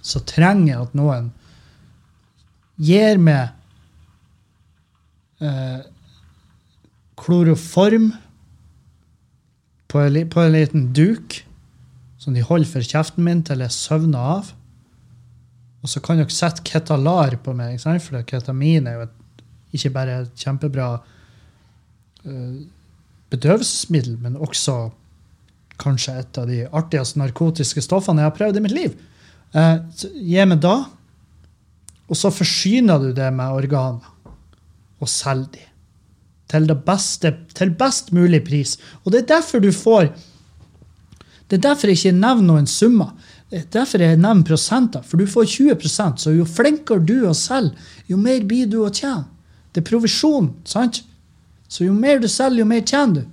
så trenger jeg at noen gir meg eh, kloroform på en, på en, liten duk som de holder for kjeften min til jeg søvner av. Og så kan dere sette ketalar på meg, for ketamin er jo et, ikke bare et kjempebra uh, bedøvelsesmiddel, men også kanskje et av de artigste narkotiske stoffene jeg har prøvd i mitt liv. Uh, gi meg da, og så forsyner du det med organer og selger de til, beste, til best mulig pris. Og det er derfor du får Det er derfor jeg ikke nevner noen summer. Er derfor jeg nevner prosenter. For du får 20% så jo flinkere du å selge, jo mer blir du å tjene. Det er provisjon, sant? Så jo mer du selger, jo mer tjener du.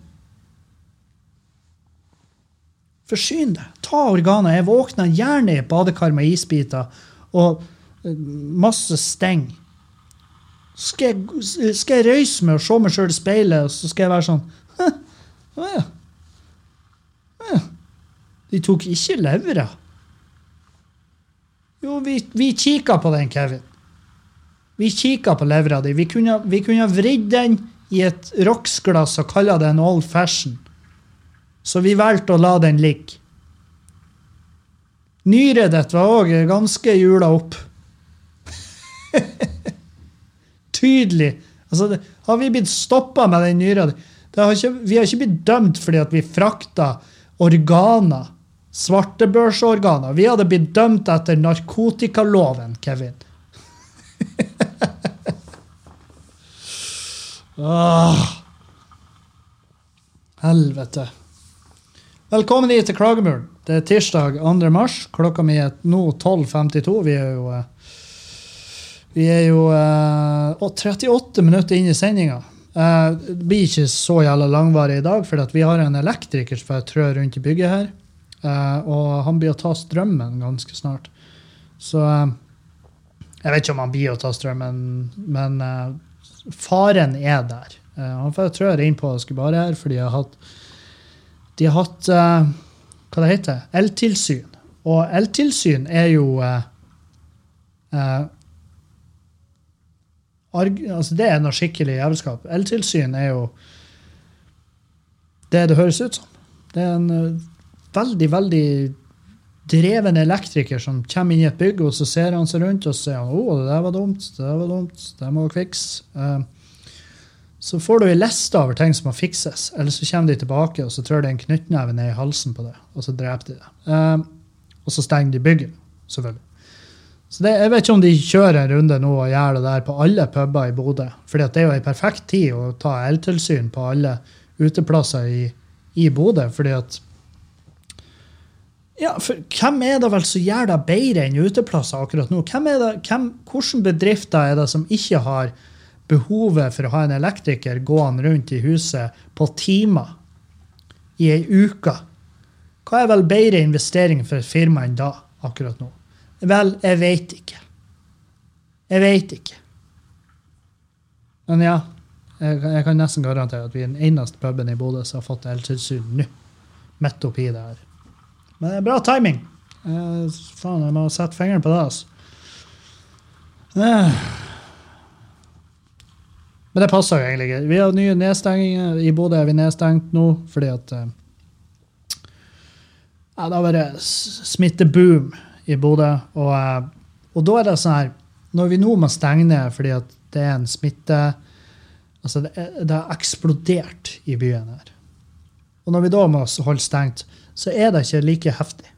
Forsyn deg. Ta organer. Jeg våkner gjerne i badekar med isbiter og eh, masse steng skal jeg, skal jeg røyse meg og se meg sjøl i speilet, og så skal jeg være sånn ja. ja. De tok ikke levra. Jo, vi, vi kikka på den, Kevin. Vi kikka på levra di. Vi kunne, vi vridd den i et rocksglass og kalla det en old fashion. Så vi valgte å la den ligge. Nyret ditt var òg ganske jula opp. *laughs* tydelig altså, det, Har vi blitt stoppa med den nyra? vi har ikke blitt dømt fordi at vi frakta organer. Svartebørsorganer. Vi hadde blitt dømt etter narkotikaloven, Kevin. *laughs* ah. Helvete. Velkommen hit til Klagemuren. Det er tirsdag 2. mars. Klokka mi er nå 12.52. Vi er jo eh, vi er jo eh, 38 minutter inn i sendinga. Uh, det blir ikke så jævla langvarig i dag, for vi har en elektriker som trør trø rundt i bygget her. Uh, og han blir å ta strømmen ganske snart. Så jeg vet ikke om han blir å ta strømmen, men faren er der. han får trø inn på Skubare her, for de har hatt, de har hatt hva det heter, eltilsyn. Og eltilsyn er jo altså Det er noe skikkelig jævelskap. Eltilsyn er jo det det høres ut som. Det er en veldig, veldig dreven elektriker som kommer inn i et bygg, og så ser han seg rundt og sier å, det der var dumt, det der var dumt, det må fikse. Uh, så får du ei liste over ting som må fikses, eller så kommer de tilbake og så trør de en knyttneve ned i halsen på det, og så dreper de det. Uh, og så stenger de bygget, selvfølgelig. Så det, Jeg vet ikke om de kjører en runde nå og gjør det der på alle puber i Bodø. For det er jo en perfekt tid å ta eltilsyn på alle uteplasser i, i Bodø. fordi at ja, for Hvem er det vel som gjør det bedre enn uteplasser akkurat nå? Hvem er det, hvem, hvordan bedrifter er det som ikke har behovet for å ha en elektriker gående rundt i huset på timer i ei uke? Hva er vel bedre investering for firmaet enn da, akkurat nå? Vel, jeg veit ikke. Jeg veit ikke. Men ja, jeg, jeg, kan nesten garantere at vi er den eneste puben i Bodø som har fått eltilsyn nå. Midt oppi det her. Men det er bra timing. Eh, faen, jeg må sette fingeren på det, altså. Eh. Men det passer jo egentlig ikke. Vi har nye nedstenginger. I Bodø er vi nedstengt nå fordi at eh, det har vært smitteboom i Bodø. Og, eh, og da er det sånn her Når vi nå må stenge ned fordi at det er en smitte Altså, det, det har eksplodert i byen her. Og når vi da må holde stengt, så er det ikke like heftig.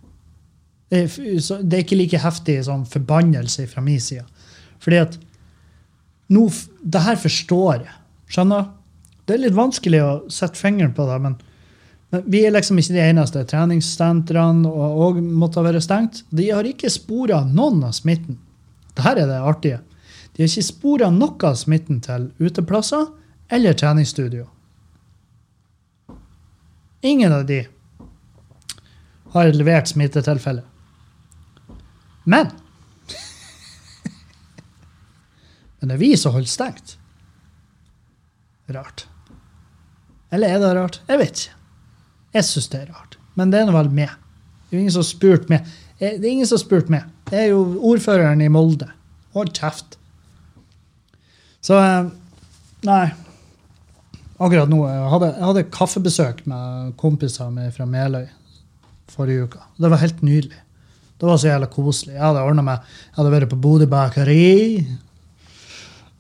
Det er, ikke like heftig sånn forbannelse fra min side. Fordi at nå, det her forstår jeg. Skjønner? Det er litt vanskelig å sette fingeren på det, men, men vi er liksom ikke de eneste. Treningssentrene og, og måtte være stengt. De har ikke spora noen av smitten. Dette er det artige. De har ikke spora noe av smitten til uteplasser eller treningsstudio. Ingen av de har levert smittetilfelle. Men *laughs* Men det er vi som holder stengt. Rart. Eller er det rart? Jeg vet ikke. Jeg syns det er rart. Men det er nå vel meg. Det er ingen som har spurt meg. Eh, Det er ingen som har spurt meg. Det er jo ordføreren i Molde. Hold kjeft. Så eh, Nei. Akkurat nå jeg hadde jeg hadde kaffebesøk med kompiser med fra Meløy forrige uke. Det var helt nydelig. Det var så jævla koselig. Jeg hadde ordnet meg, jeg hadde vært på Bodø bakeri.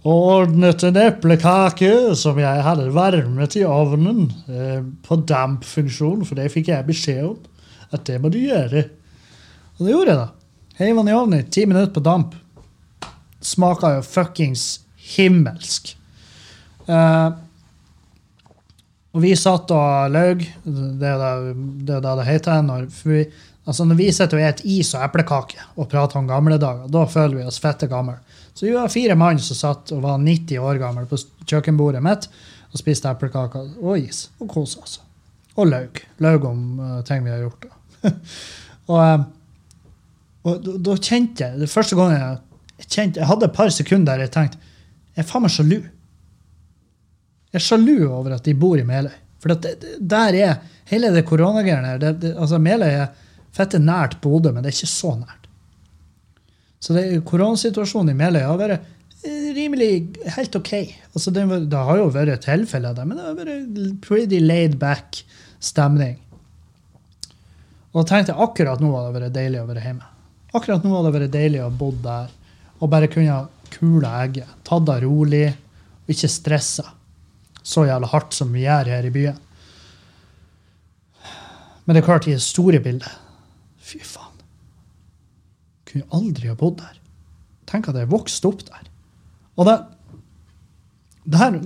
Og ordnet en eplekake som jeg hadde varmet i ovnen eh, på dampfunksjon, for det fikk jeg beskjed om at det må du gjøre. Og det gjorde jeg, da. Heiv den i ovnen i ti minutter på damp. Smaka jo fuckings himmelsk. Eh, og vi satt og laug. Det er det det, er heter. Når, vi, altså når vi sitter og spiser is og eplekake og prater om gamle dager, da føler vi oss fette gamle. Så vi var fire mann som satt og var 90 år gamle på kjøkkenbordet mitt og spiste eplekaker og is og kosa oss. Og laug. Laug om uh, ting vi har gjort. *laughs* og eh, og da, kjente jeg Det første jeg, jeg kjente Jeg hadde et par sekunder der jeg tenkte Jeg er faen meg sjalu. Jeg er sjalu over at de bor i Meløy. For det, der er hele det koronagreiene her altså Meløy er fette nært Bodø, men det er ikke så nært. Så det, koronasituasjonen i Meløy har vært eh, rimelig helt OK. Altså det, det har jo vært tilfeller der, men det har vært pretty laid back stemning. Og tenkte akkurat nå hadde det vært deilig å være hjemme. Akkurat nå hadde det vært deilig å bo der og bare kunne kule egget. Tatt det rolig og ikke stressa så jævla hardt som vi gjør her i byen. Men det er klart, i det store bildet Fy faen. Kunne aldri ha bodd der. Tenk at jeg vokste opp der. Og det, det her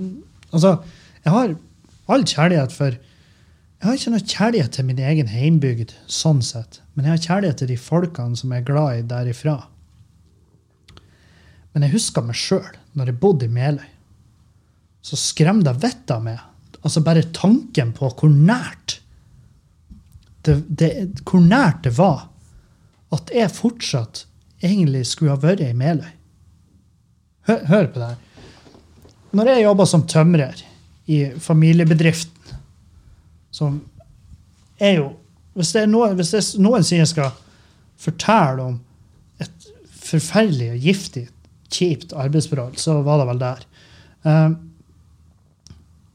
Altså, jeg har all kjærlighet for Jeg har ikke noe kjærlighet til min egen heimbygd, sånn sett. Men jeg har kjærlighet til de folkene som jeg er glad i derifra. Men jeg husker meg sjøl, når jeg bodde i Meløy. Så skremte det vettet av meg. Altså bare tanken på hvor nært det, det, hvor nært det var at jeg fortsatt egentlig skulle ha vært i Meløy. Hør, hør på det her. Når jeg jobba som tømrer i familiebedriften, som er jo Hvis det er noen, hvis det er noensinne skal fortelle om et forferdelig og giftig, kjipt arbeidsforhold, så var det vel der. Um,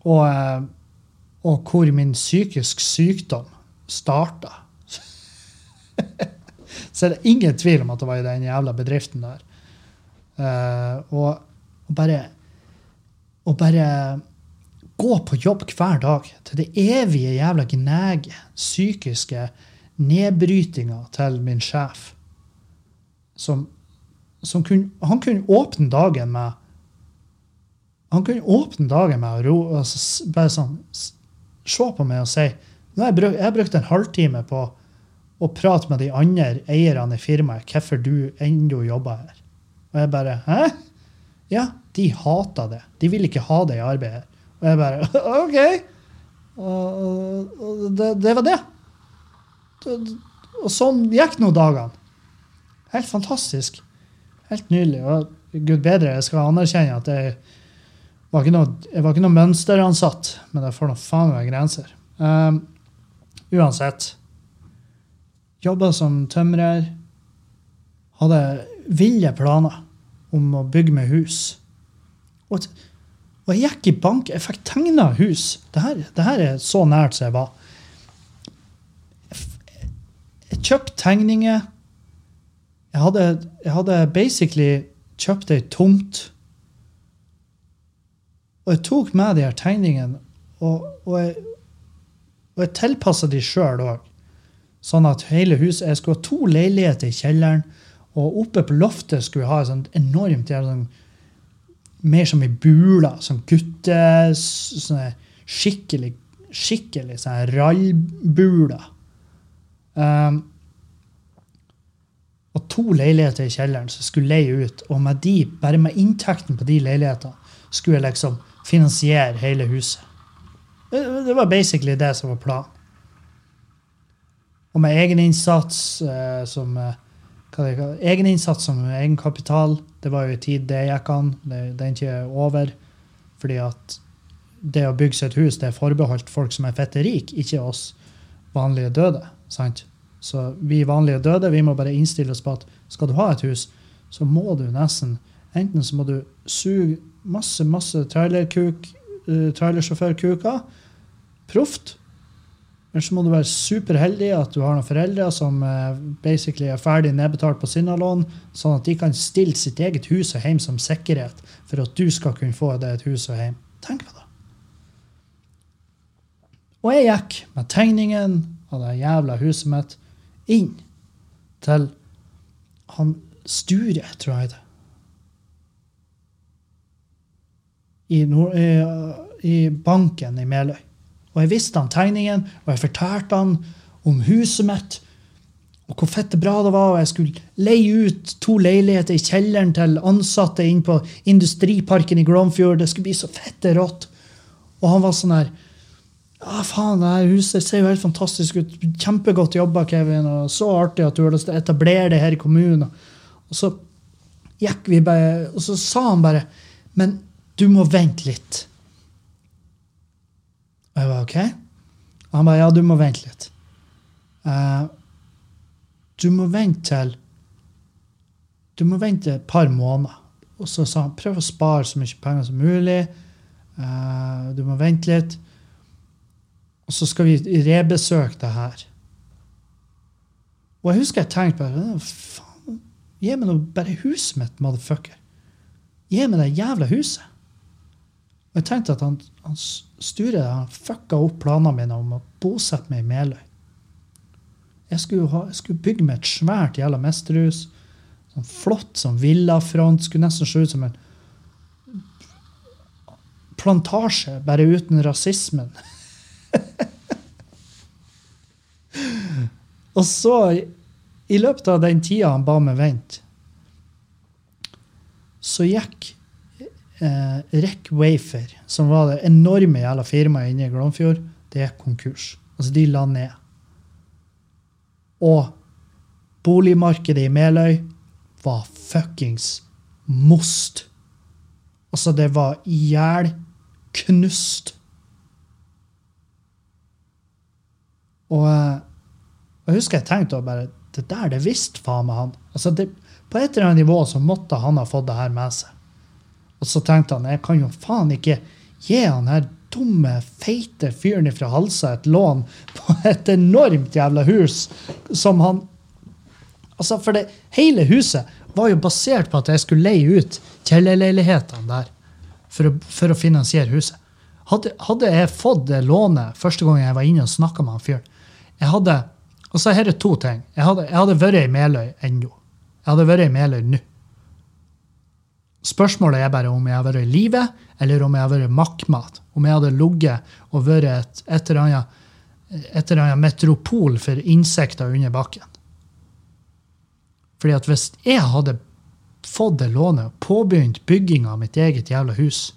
og, eh, og hvor min psykisk sykdom starta. *laughs* så er det ingen tvil om at det var i den jævla bedriften der. Eh, og, og bare Å bare gå på jobb hver dag til det evige jævla gneget, psykiske nedbrytinga til min sjef. Som, som kunne, han kunne åpne dagen med han kunne åpne dagen med å ro, altså, bare sånn, se på meg og si jeg, bruk, jeg brukte en halvtime på å prate med de andre eierne i firmaet hvorfor du ennå jobber her. Og jeg bare Hæ? Ja, de hater det. De vil ikke ha det i arbeidet her. Og jeg bare *laughs* OK. Og, og, det, det var. Det- Og sånn gikk nå dagene. Helt fantastisk. Helt nydelig. Og gud bedre, jeg skal anerkjenne at jeg var ikke noe, jeg var ikke noe mønsteransatt, men det får nå faen meg grenser. Um, uansett. Jobba som tømrer. Hadde ville planer om å bygge meg hus. Og, og jeg gikk i bank. Jeg fikk tegna hus. Det her, er så nært som jeg var. Jeg f- kjøpt tegninger. Jeg hadde, jeg hadde basically kjøpt ei tomt. Og jeg tok med de her tegningene, og, og jeg, og jeg tilpassa de sjøl òg. Sånn at hele huset Jeg skulle ha to leiligheter i kjelleren, og oppe på loftet skulle jeg ha et sånt enormt sånn, Mer som i bula. Sånn gutte... Sånne skikkelig skikkelig sånn rallbule. Um, og to leiligheter i kjelleren som skulle leie ut. Og med de, bare med inntekten på de leilighetene skulle jeg liksom finansiere hele huset. Det, det var basically det som var planen. Og med egeninnsats eh, som uh, hva Egeninnsats som egenkapital. Det var jo en tid det gikk an. Det, det er ikke over. Fordi at det å bygge seg et hus det er forbeholdt folk som er fette rike, ikke oss vanlige døde. sant? Så vi vanlige døde vi må bare innstille oss på at skal du ha et hus, så må du nesten Enten så må du suge masse, masse trailerkuk, uh, trailersjåførkuker proft. Eller så må du være superheldig at du har noen foreldre som uh, basically er ferdig nedbetalt på Sinnalån, sånn at de kan stille sitt eget hus og hjem som sikkerhet for at du skal kunne få deg et hus og hjem. Tenk på det. Og jeg gikk med tegningen av det jævla huset mitt inn til han Sture, tror jeg det i, Nord i, i banken i Meløy. Og jeg visste han tegningen, og jeg fortalte han om huset mitt, og hvor fette bra det var. Og jeg skulle leie ut to leiligheter i kjelleren til ansatte inn på industriparken i Glomfjord. Det skulle bli så fette rått. Og han var sånn her ja, faen, det her huset ser jo helt fantastisk ut. Kjempegodt jobba, Kevin. og Så artig at du har lyst til å etablere det her i kommunen. Og så gikk vi bare, og så sa han bare Men du må vente litt. Og jeg var OK? Og han bare Ja, du må vente litt. Uh, du må vente til Du må vente et par måneder. Og så sa han prøv å spare så mye penger som mulig. Uh, du må vente litt. Og så skal vi rebesøke det her. Og jeg husker jeg tenkte bare faen, Gi meg nå bare huset mitt, motherfucker. Gi meg det jævla huset. Og jeg tenkte at han, han Sture han fucka opp planene mine om å bosette meg i Meløy. Jeg skulle, ha, jeg skulle bygge meg et svært jævla mesterhus. Sånn flott som villafront. Skulle nesten se ut som en plantasje, bare uten rasismen. *laughs* og så, i løpet av den tida han ba meg vente, så gikk eh, Rec Wafer, som var det enorme jævla firmaet inne i Glomfjord, det er konkurs. Altså, de la ned. Og boligmarkedet i Meløy var fuckings most. Altså, det var ihjelknust. Og eh, jeg husker jeg tenkte bare Det der, det visste faen meg han. Altså det, på et eller annet nivå så måtte han ha fått det her med seg. Og så tenkte han jeg kan jo faen ikke gi han her dumme, feite fyren fra Halsa et lån på et enormt jævla hus som han Altså, for det, hele huset var jo basert på at jeg skulle leie ut kjellerleilighetene der for å, for å finansiere huset. Hadde, hadde, jeg fått det lånet første gang jeg var inne og snakka med han fyren, jeg hadde altså her er to ting. Jeg hadde, jeg hadde vært i Meløy ennå. Jeg hadde vært i Meløy nå. Spørsmålet er bare om jeg har vært i live, eller om jeg har vært makkmat. Om jeg hadde ligget og vært et, et, eller annet, et eller annet metropol for insekter under bakken. Fordi at hvis jeg hadde fått det lånet og påbegynt bygginga av mitt eget jævla hus,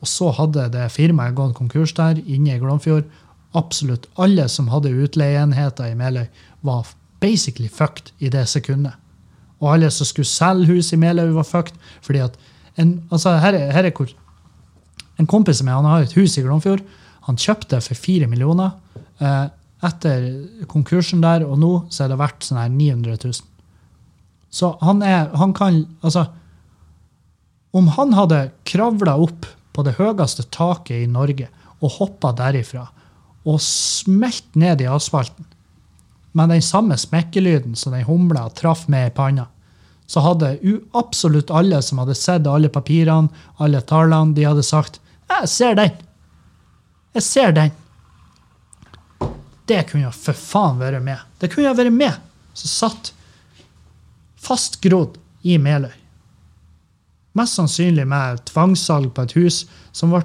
og så hadde det firmaet gått konkurs der inne i Glomfjord, absolutt alle som hadde utleieenheter i Meløy, var basically fucked i det sekundet. Og alle som skulle selge hus i Meløy, var fucked. fordi at en, altså her er, her er hvor, en kompis av han har et hus i Glomfjord. Han kjøpte for fire millioner. Eh, etter konkursen der og nå så er det verdt sånn her 900 000. Så han er Han kan Altså Om han hadde kravla opp på det høyeste taket i Norge og hoppa derifra og smelt ned i asfalten med den samme smekkelyden som den humla traff med i panna, så hadde absolutt alle som hadde sett alle papirene, alle tallene, de hadde sagt 'Jeg ser den'. Jeg ser den. Det kunne jo for faen vært med. Det kunne jo vært med, som satt fastgrodd i Meløy. Mest sannsynlig med tvangssalg på et hus som, ble,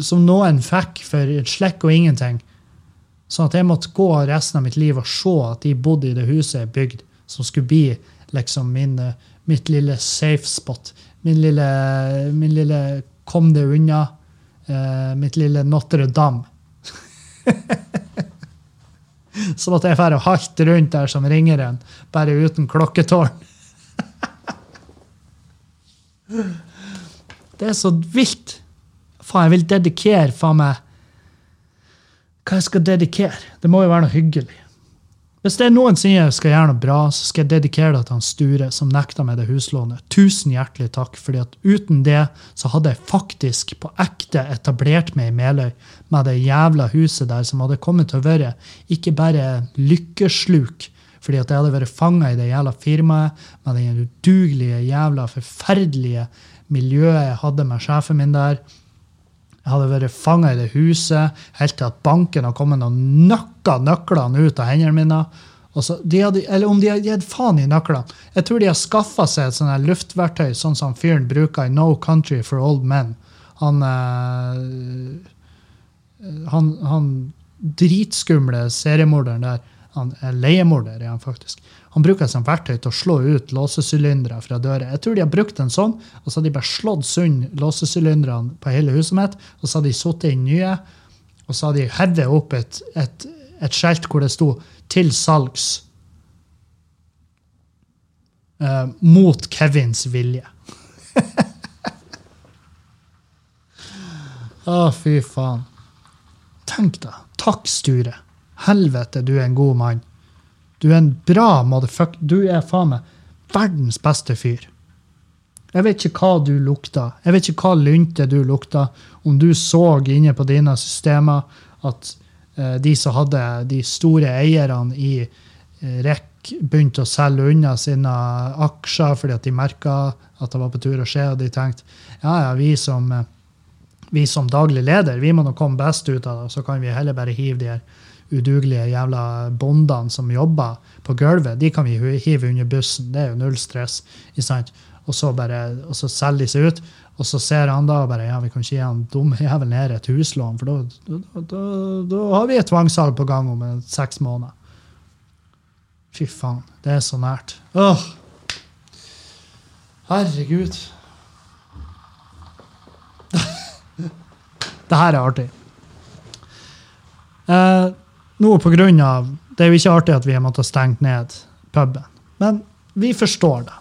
som noen fikk for et slekk og ingenting. Sånn at jeg måtte gå resten av mitt liv og se at de bodde i det huset jeg bygde, som skulle bli liksom min, mitt lille safe spot. Min lille, min lille kom det unna. Uh, mitt lille Notre-Dame. *laughs* Sånn at jeg får halte rundt der som ringeren, bare uten klokketårn. *laughs* Det er så vilt. Faen, jeg vil dedikere faen meg Hva jeg skal dedikere? Det må jo være noe hyggelig. Hvis det er noensinne jeg skal gjøre noe bra, så skal jeg dedikere det til han Sture, som nekta meg det huslånet. Tusen hjertelig takk, fordi at uten det så hadde jeg faktisk på ekte etablert meg i Meløy med det jævla huset der, som hadde kommet til å være ikke bare lykkesluk, fordi at jeg hadde vært fanga i det jævla firmaet, med det udugelige, jævla forferdelige miljøet jeg hadde med sjefen min der. Jeg hadde vært fanga i det huset helt til at banken har kommet og nøkka nøklene ut av hendene mine. Så, de hadde, eller om de hadde gitt faen i nøklene. Jeg tror de har skaffa seg et sånt luftverktøy, sånn som fyren bruker i No Country for Old Men. Han, øh, han, han dritskumle seriemorderen der, han er leiemorder er han faktisk, han bruker et som verktøy til å slå ut låsesylindere fra dører. Jeg tror de har brukt en sånn, og så har de bare slått sund låsesylindrene på hele huset mitt, og så har de satt inn nye, og så har de hevet opp et, et, et skjelt hvor det sto 'til salgs'. eh, mot Kevins vilje. *laughs* Å, fy faen. Tenk deg. Takk, Sture. Helvete, du er en god mann. Du er en bra motherfucker. Du er faen meg verdens beste fyr. Jeg vet ikke hva du lukta. Jeg vet ikke hva lynte du lukta. Om du så inne på dine systemer at eh, de som hadde de store eierne i eh, REC, begynte å selge unna sine aksjer fordi at de merka at det var på tur å skje, og de tenkte ja, ja, vi som, eh, vi som daglig leder vi må nå komme best ut av det, så kan vi heller bare hive de her udugelige jævla bondene som jobber på gulvet, de kan vi hive under bussen. Det er jo null stress. Og så, bare, og så selger de seg ut, og så ser han da bare ja, vi kan ikke gi han dumme jævelen her et huslån, for da, da, da, da har vi et tvangssalg på gang om seks måneder. Fy faen, det er så nært. Åh! Herregud. *laughs* det her er artig. Eh, nå av Det er jo ikke artig at vi har måttet stenge ned puben, men vi forstår det.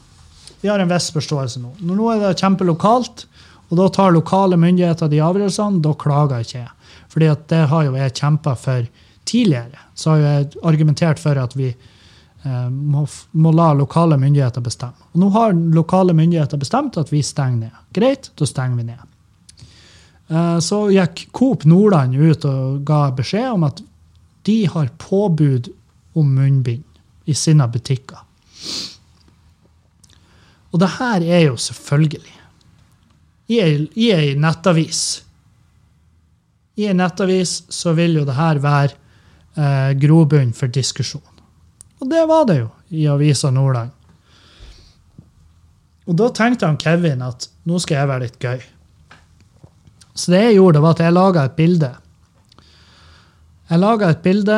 Vi har en viss forståelse nå. Nå er det kjempelokalt, og da tar lokale myndigheter de avgjørelsene. Da klager ikke jeg. Fordi det har jo jeg kjempa for tidligere. Så har jeg argumentert for at vi eh, må, må la lokale myndigheter bestemme. Og nå har lokale myndigheter bestemt at vi stenger ned. Greit, da stenger vi ned. Eh, Så gikk Coop Nordland ut og ga beskjed om at de har påbud om munnbind i sine butikker. Og det her er jo selvfølgelig i ei, nettavis. I ei nettavis så vil jo det her være eh, grobunn for diskusjon. Og det var det jo i Avisa Nordland. Og da tenkte han Kevin at nå skal jeg være litt gøy. Så det jeg gjorde, var at jeg laga et bilde. Jeg laga et bilde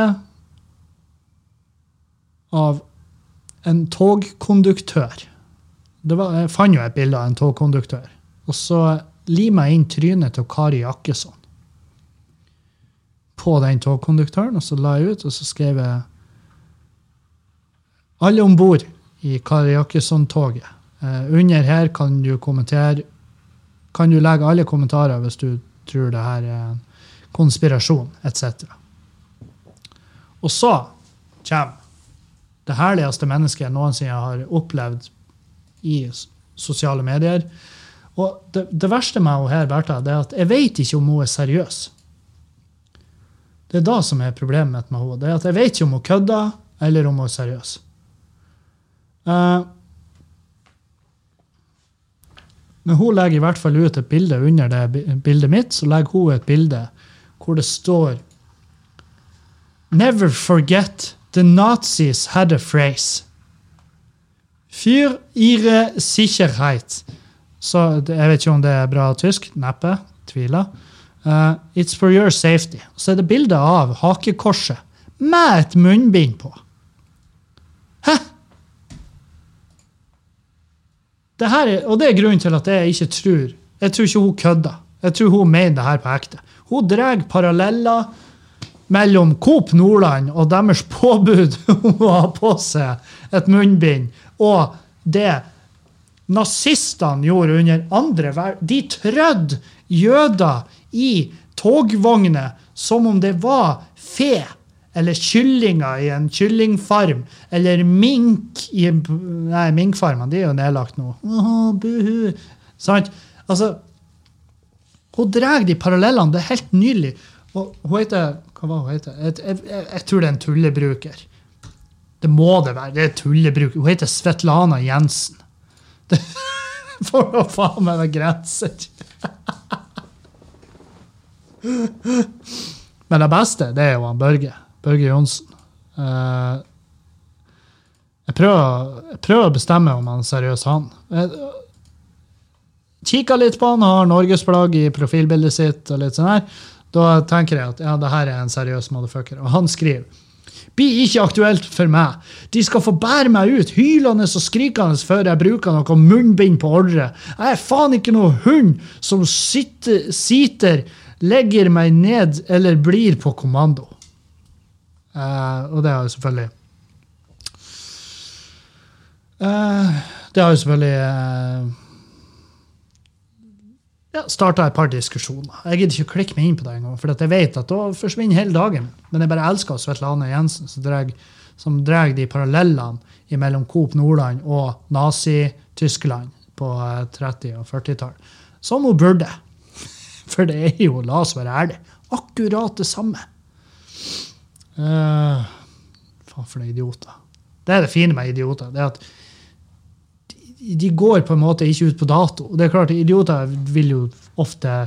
av en togkonduktør. Var, jeg fant jo et bilde av en togkonduktør. Og så lima jeg inn trynet til Kari Jakkesson på den togkonduktøren, og så la jeg ut, og så skrev jeg alle om bord i Kari Jakkesson-toget. Eh, under her kan du kommentere kan du legge alle kommentarer hvis du tror det her er en konspirasjon, etc. Og så kommer det herligste mennesket jeg noensinne har opplevd i sosiale medier. Og det, det verste med henne her, Bertha, det er at jeg vet ikke om hun er seriøs. Det er da som er problemet mitt med henne. Det er at jeg vet ikke om hun kødder, eller om hun er seriøs. Uh, men hun legger i hvert fall ut et bilde under det bildet mitt. Så legger hun et bilde hvor det står Never forget the Nazis had a phrase. Für ihre Sicherheit. Så jeg vet ikke om det er bra tysk. Neppe. Tviler. Uh, it's for your safety. Så er det bilde av hakekorset med et munnbind på. Hæ? Det er, og det er grunnen til at jeg ikke tror Jeg tror ikke hun kødder. Jeg tror hun mener det her på ekte. Hun drar paralleller mellom Coop Nordland og deres påbud *laughs* om å ha på seg et munnbind, og det nazistene gjorde under andre verden. De trødde jøder i togvogner som om det var fe eller kyllinger i en kyllingfarm, eller mink i Nei, minkfarmene de er jo nedlagt nå. Åh, buhu. Sant? Altså, hun drar de parallellene. Det er helt nydelig. Og hun heter Hva var hun heter? Jeg, jeg, jeg, jeg tror det er en tullebruker. Det må det være. Det er tullebruker. Hun heter Svetlana Jensen. Det *laughs* får da faen meg være grenser. *laughs* Men det beste, det er jo han Børge. Børge Johnsen. Eh, jeg, prøver, jeg prøver å bestemme om han er seriøs, han. Jeg, Kikka litt på han, har norgesflagg i profilbildet sitt, og litt sånn her. Da tenker jeg at ja, det her er en seriøs motherfucker. Og han skriver blir ikke aktuelt for meg. De skal få bære meg ut, hylende og skrikende før jeg bruker noe munnbind på ordre. Jeg er faen ikke noe hund som sitter, sitter, legger meg ned eller blir på kommando. Uh, og det har jo selvfølgelig uh, Det har jo selvfølgelig eh, ja, starta et par diskusjoner. Jeg gidder ikke å klikke meg inn på det engang, for jeg vet at da forsvinner hele dagen. Men jeg bare elsker Svetlane Jensen, som drar, de parallellene mellom Coop Nordland og Nazi-Tyskland på eh, 30- og 40-tall. Som hun burde. *laughs* For det er jo, la oss være ærlige, akkurat det samme. Uh, faen for noen idioter. Det er det fine med idioter. det er at de, går på en måte ikke ut på dato. Det er klart, Idioter vil jo ofte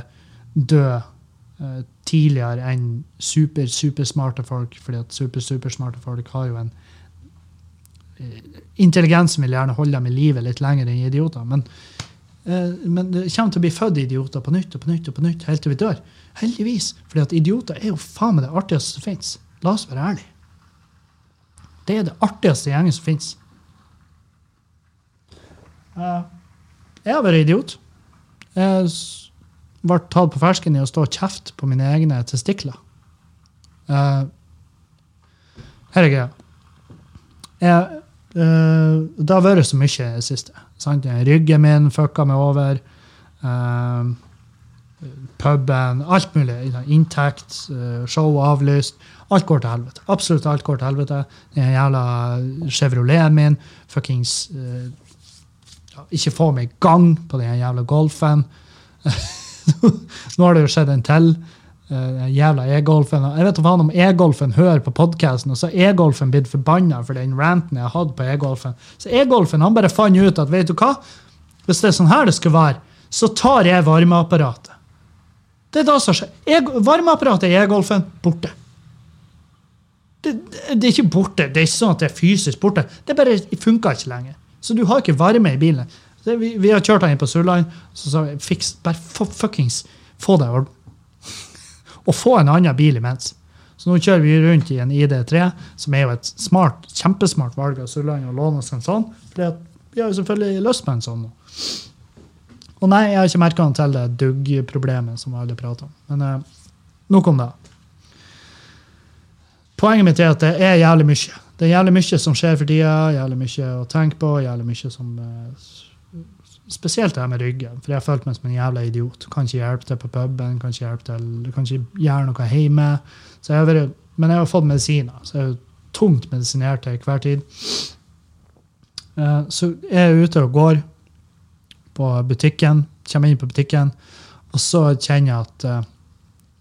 dø uh, tidligere enn super, supersmarte folk, fordi at super, supersmarte folk har jo en uh, Intelligensen vil gjerne holde dem i live litt lenger enn idioter. Men, uh, men det kommer til å bli født idioter på nytt og på nytt og på nytt helt til vi dør. Heldigvis. fordi at idioter er jo faen meg det artigste som fins. La oss være ærlige. Det er det artigste gjengen som fins. Jeg har vært idiot. Jeg ble tatt på fersken i å stå og kjefte på mine egne testikler. Eh, her er greia. Eh, det har vært så mye i det siste. Sant? Ryggen min fucka meg over. eh, puben, alt mulig. Inntekt, eh, show avlyst. Alt går til helvete. Absolutt alt går til helvete. Den jævla Chevroleten min, fuckings eh, ikke få meg i gang på den jævla golfen. *laughs* Nå har det jo skjedd en til. eh, Den jævla e-golfen. Jeg vet faen om e-golfen hører på podkasten, og så er e-golfen blitt forbanna for den ranten jeg har hatt på e-golfen. Så e-golfen han bare fant ut at vet du hva, hvis det er sånn her det skulle være, så tar jeg varmeapparatet. Det er da som skjer. E- Varmeapparatet i e-golfen borte. Det, det, det er ikke borte. Det er ikke sånn at det er fysisk borte. Det bare funker ikke lenger. Så du har ikke varme i bilen. Vi, vi har kjørt den inn på Surline, så sa vi fiks, bare fuckings få deg i. *laughs* Og få en annen bil imens. Så nå kjører vi rundt i en ID3, som er jo et smart, kjempesmart valg av Surline, å låne oss en sånn. For vi har jo selvfølgelig lyst på en sånn nå. Og nei, jeg har ikke merka til det dugg-problemet som alle prater om. Men eh, nok om det. Poenget mitt er at det er jævlig mye. Det er jævlig mye som skjer for tida, jævlig mye å tenke på, jævlig mye som eh, Spesielt det her med ryggen, for jeg har følt meg som en jævla idiot. Kan ikke hjelpe til på puben, kan ikke hjelpe til, kan ikke gjøre noe hjemme. Så jeg har vært, men jeg har fått medisiner, så jeg er tungt medisinert til hver tid. Eh, Så jeg er ute og går på butikken, kommer inn på butikken, og så kjenner jeg at eh,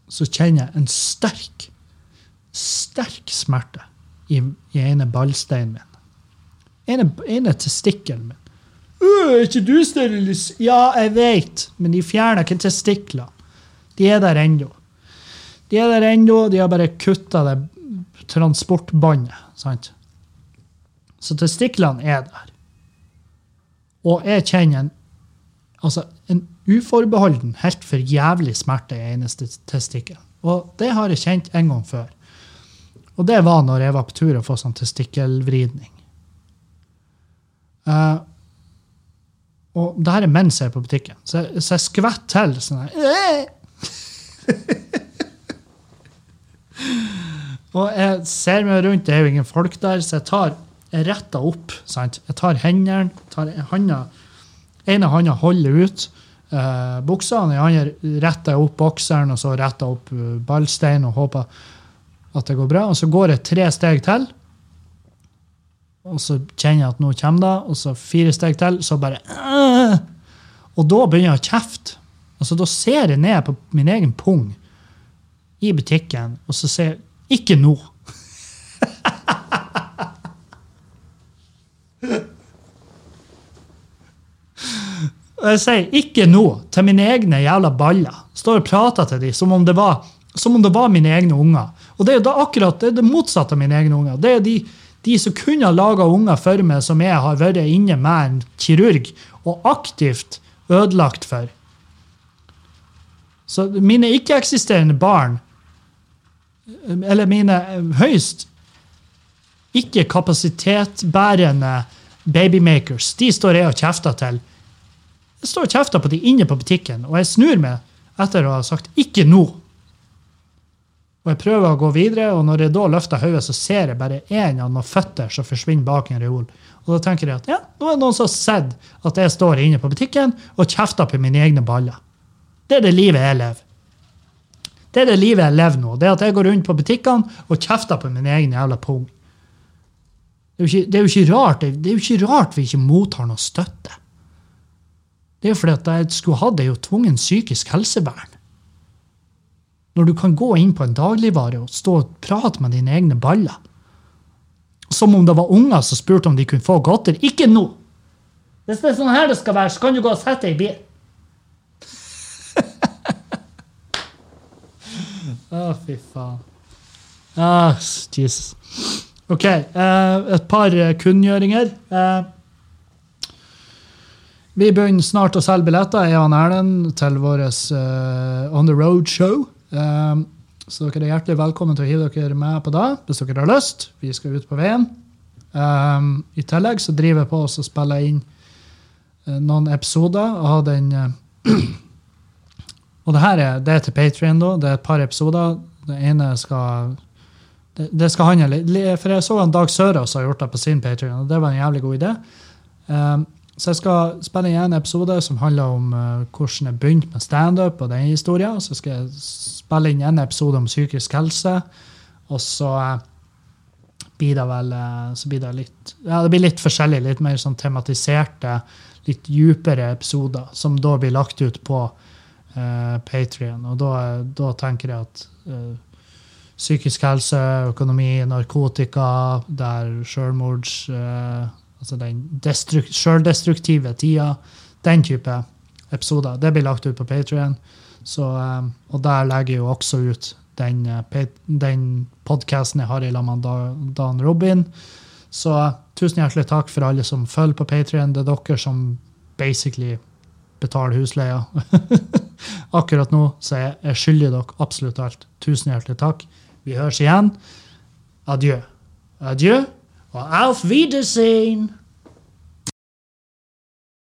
så kjenner jeg en sterk sterk smerte i, i ene ballsteinen min. Ene, ene testikkelen min. «Øh, Er ikke du sterilis? Ja, jeg vet, men de fjerner ikke testiklene. De er der ennå. De er der ennå, de har bare kutta det transportbåndet. sant? Så testiklene er der. Og jeg kjenner en, altså, en uforbeholden, helt for jævlig smerte i eneste testikkel. Og det har jeg kjent en gang før. Og det var når jeg var på tur å få sånn testikkelvridning. Uh, og det her er mens jeg er på butikken, så jeg, så jeg skvetter til sånn her. *laughs* Og jeg ser meg rundt, det er jo ingen folk der, så jeg tar jeg retter opp. sant? Jeg tar hendene, tar handa, ene handa holder ut uh, buksa, den andre retter opp bokseren, og så retter opp uh, ballstein og håper at det går bra. Og så går jeg tre steg til, og så kjenner jeg at nå kommer det, og så fire steg til, så bare øh, Og da begynner jeg å kjefte. Altså, da ser jeg ned på min egen pung i butikken, og så sier jeg 'ikke nå'. *laughs* Og jeg sier 'ikke nå' til mine egne jævla baller. Står og prater til dem som som om det var mine egne unger. Og det er jo da akkurat det, det motsatte av mine egne unger. Det er de, de som kunne ha laga unger for meg, som jeg har vært inne med en kirurg og aktivt ødelagt for. Så mine ikke-eksisterende barn, eller mine høyst ikke-kapasitetbærende babymakers, de står jeg og kjefter til. Jeg står og kjefter på de inne på butikken, og jeg snur meg etter å ha sagt 'ikke nå'. Og jeg prøver å gå videre, og når jeg da løfter hodet, så ser jeg bare én av noen føtter som forsvinner bak en reol. Og da tenker jeg at ja, nå er det noen som har sett at jeg står inne på butikken og kjefter på mine egne baller. Det er det livet jeg lever. Det er det livet jeg lever nå. Det er at jeg går rundt på butikkene og kjefter på min egen jævla pung. Det er ikke, det er ikke, rart, det er jo ikke rart vi ikke mottar noe støtte. Det er jo fordi at jeg skulle hatt det jo tvungen psykisk helsevern. Når du kan gå inn på en dagligvare og stå og prate med dine egne baller. Som om det var unger som spurte om de kunne få godteri. Ikke nå! Hvis det er sånn her det skal være, så kan du gå og sette deg i bil. *laughs* Å, fy faen. Ah, Jesus. OK. eh, et par eh, kunngjøringer. Eh, vi begynner snart å selge billetter, jeg og Erlend, til vår On the Road-show. Um, så dere er hjertelig velkommen til å hive dere med på det hvis dere har lyst. Vi skal ut på veien. Um, I tillegg så driver jeg på og spiller inn uh, noen episoder av den uh, *clears throat* Og det her er, det er til Patrion, da. Det er et par episoder. Det ene skal det, det skal handle For jeg så en Dag Sørås har gjort det på sin Patrion, og det var en jævlig god idé. Um, så jeg skal spille inn en episode som handler om uh, hvordan jeg begynte med standup. og den historien. Så skal jeg spille inn en episode om psykisk helse. Og så uh, blir det vel uh, så blir det litt ja, det blir litt forskjellig. Litt mer sånn tematiserte, litt dypere episoder som da blir lagt ut på uh, Patrion. Og da, da, tenker jeg at psykisk helse, økonomi, narkotika, der selvmords altså den sjøldestruktive tida, den type episoder. Det blir lagt ut på Patrion. Um, og der legger jeg jo også ut den, uh, den podkasten jeg har i lag med Dan Robin. Så uh, tusen hjertelig takk for alle som følger på Patrion. Det er dere som basically betaler husleia. *laughs* Akkurat nå så jeg skylder dere absolutt alt. Tusen hjertelig takk. Vi høres igjen. Adjø. Adjø. Auf Wiedersehen!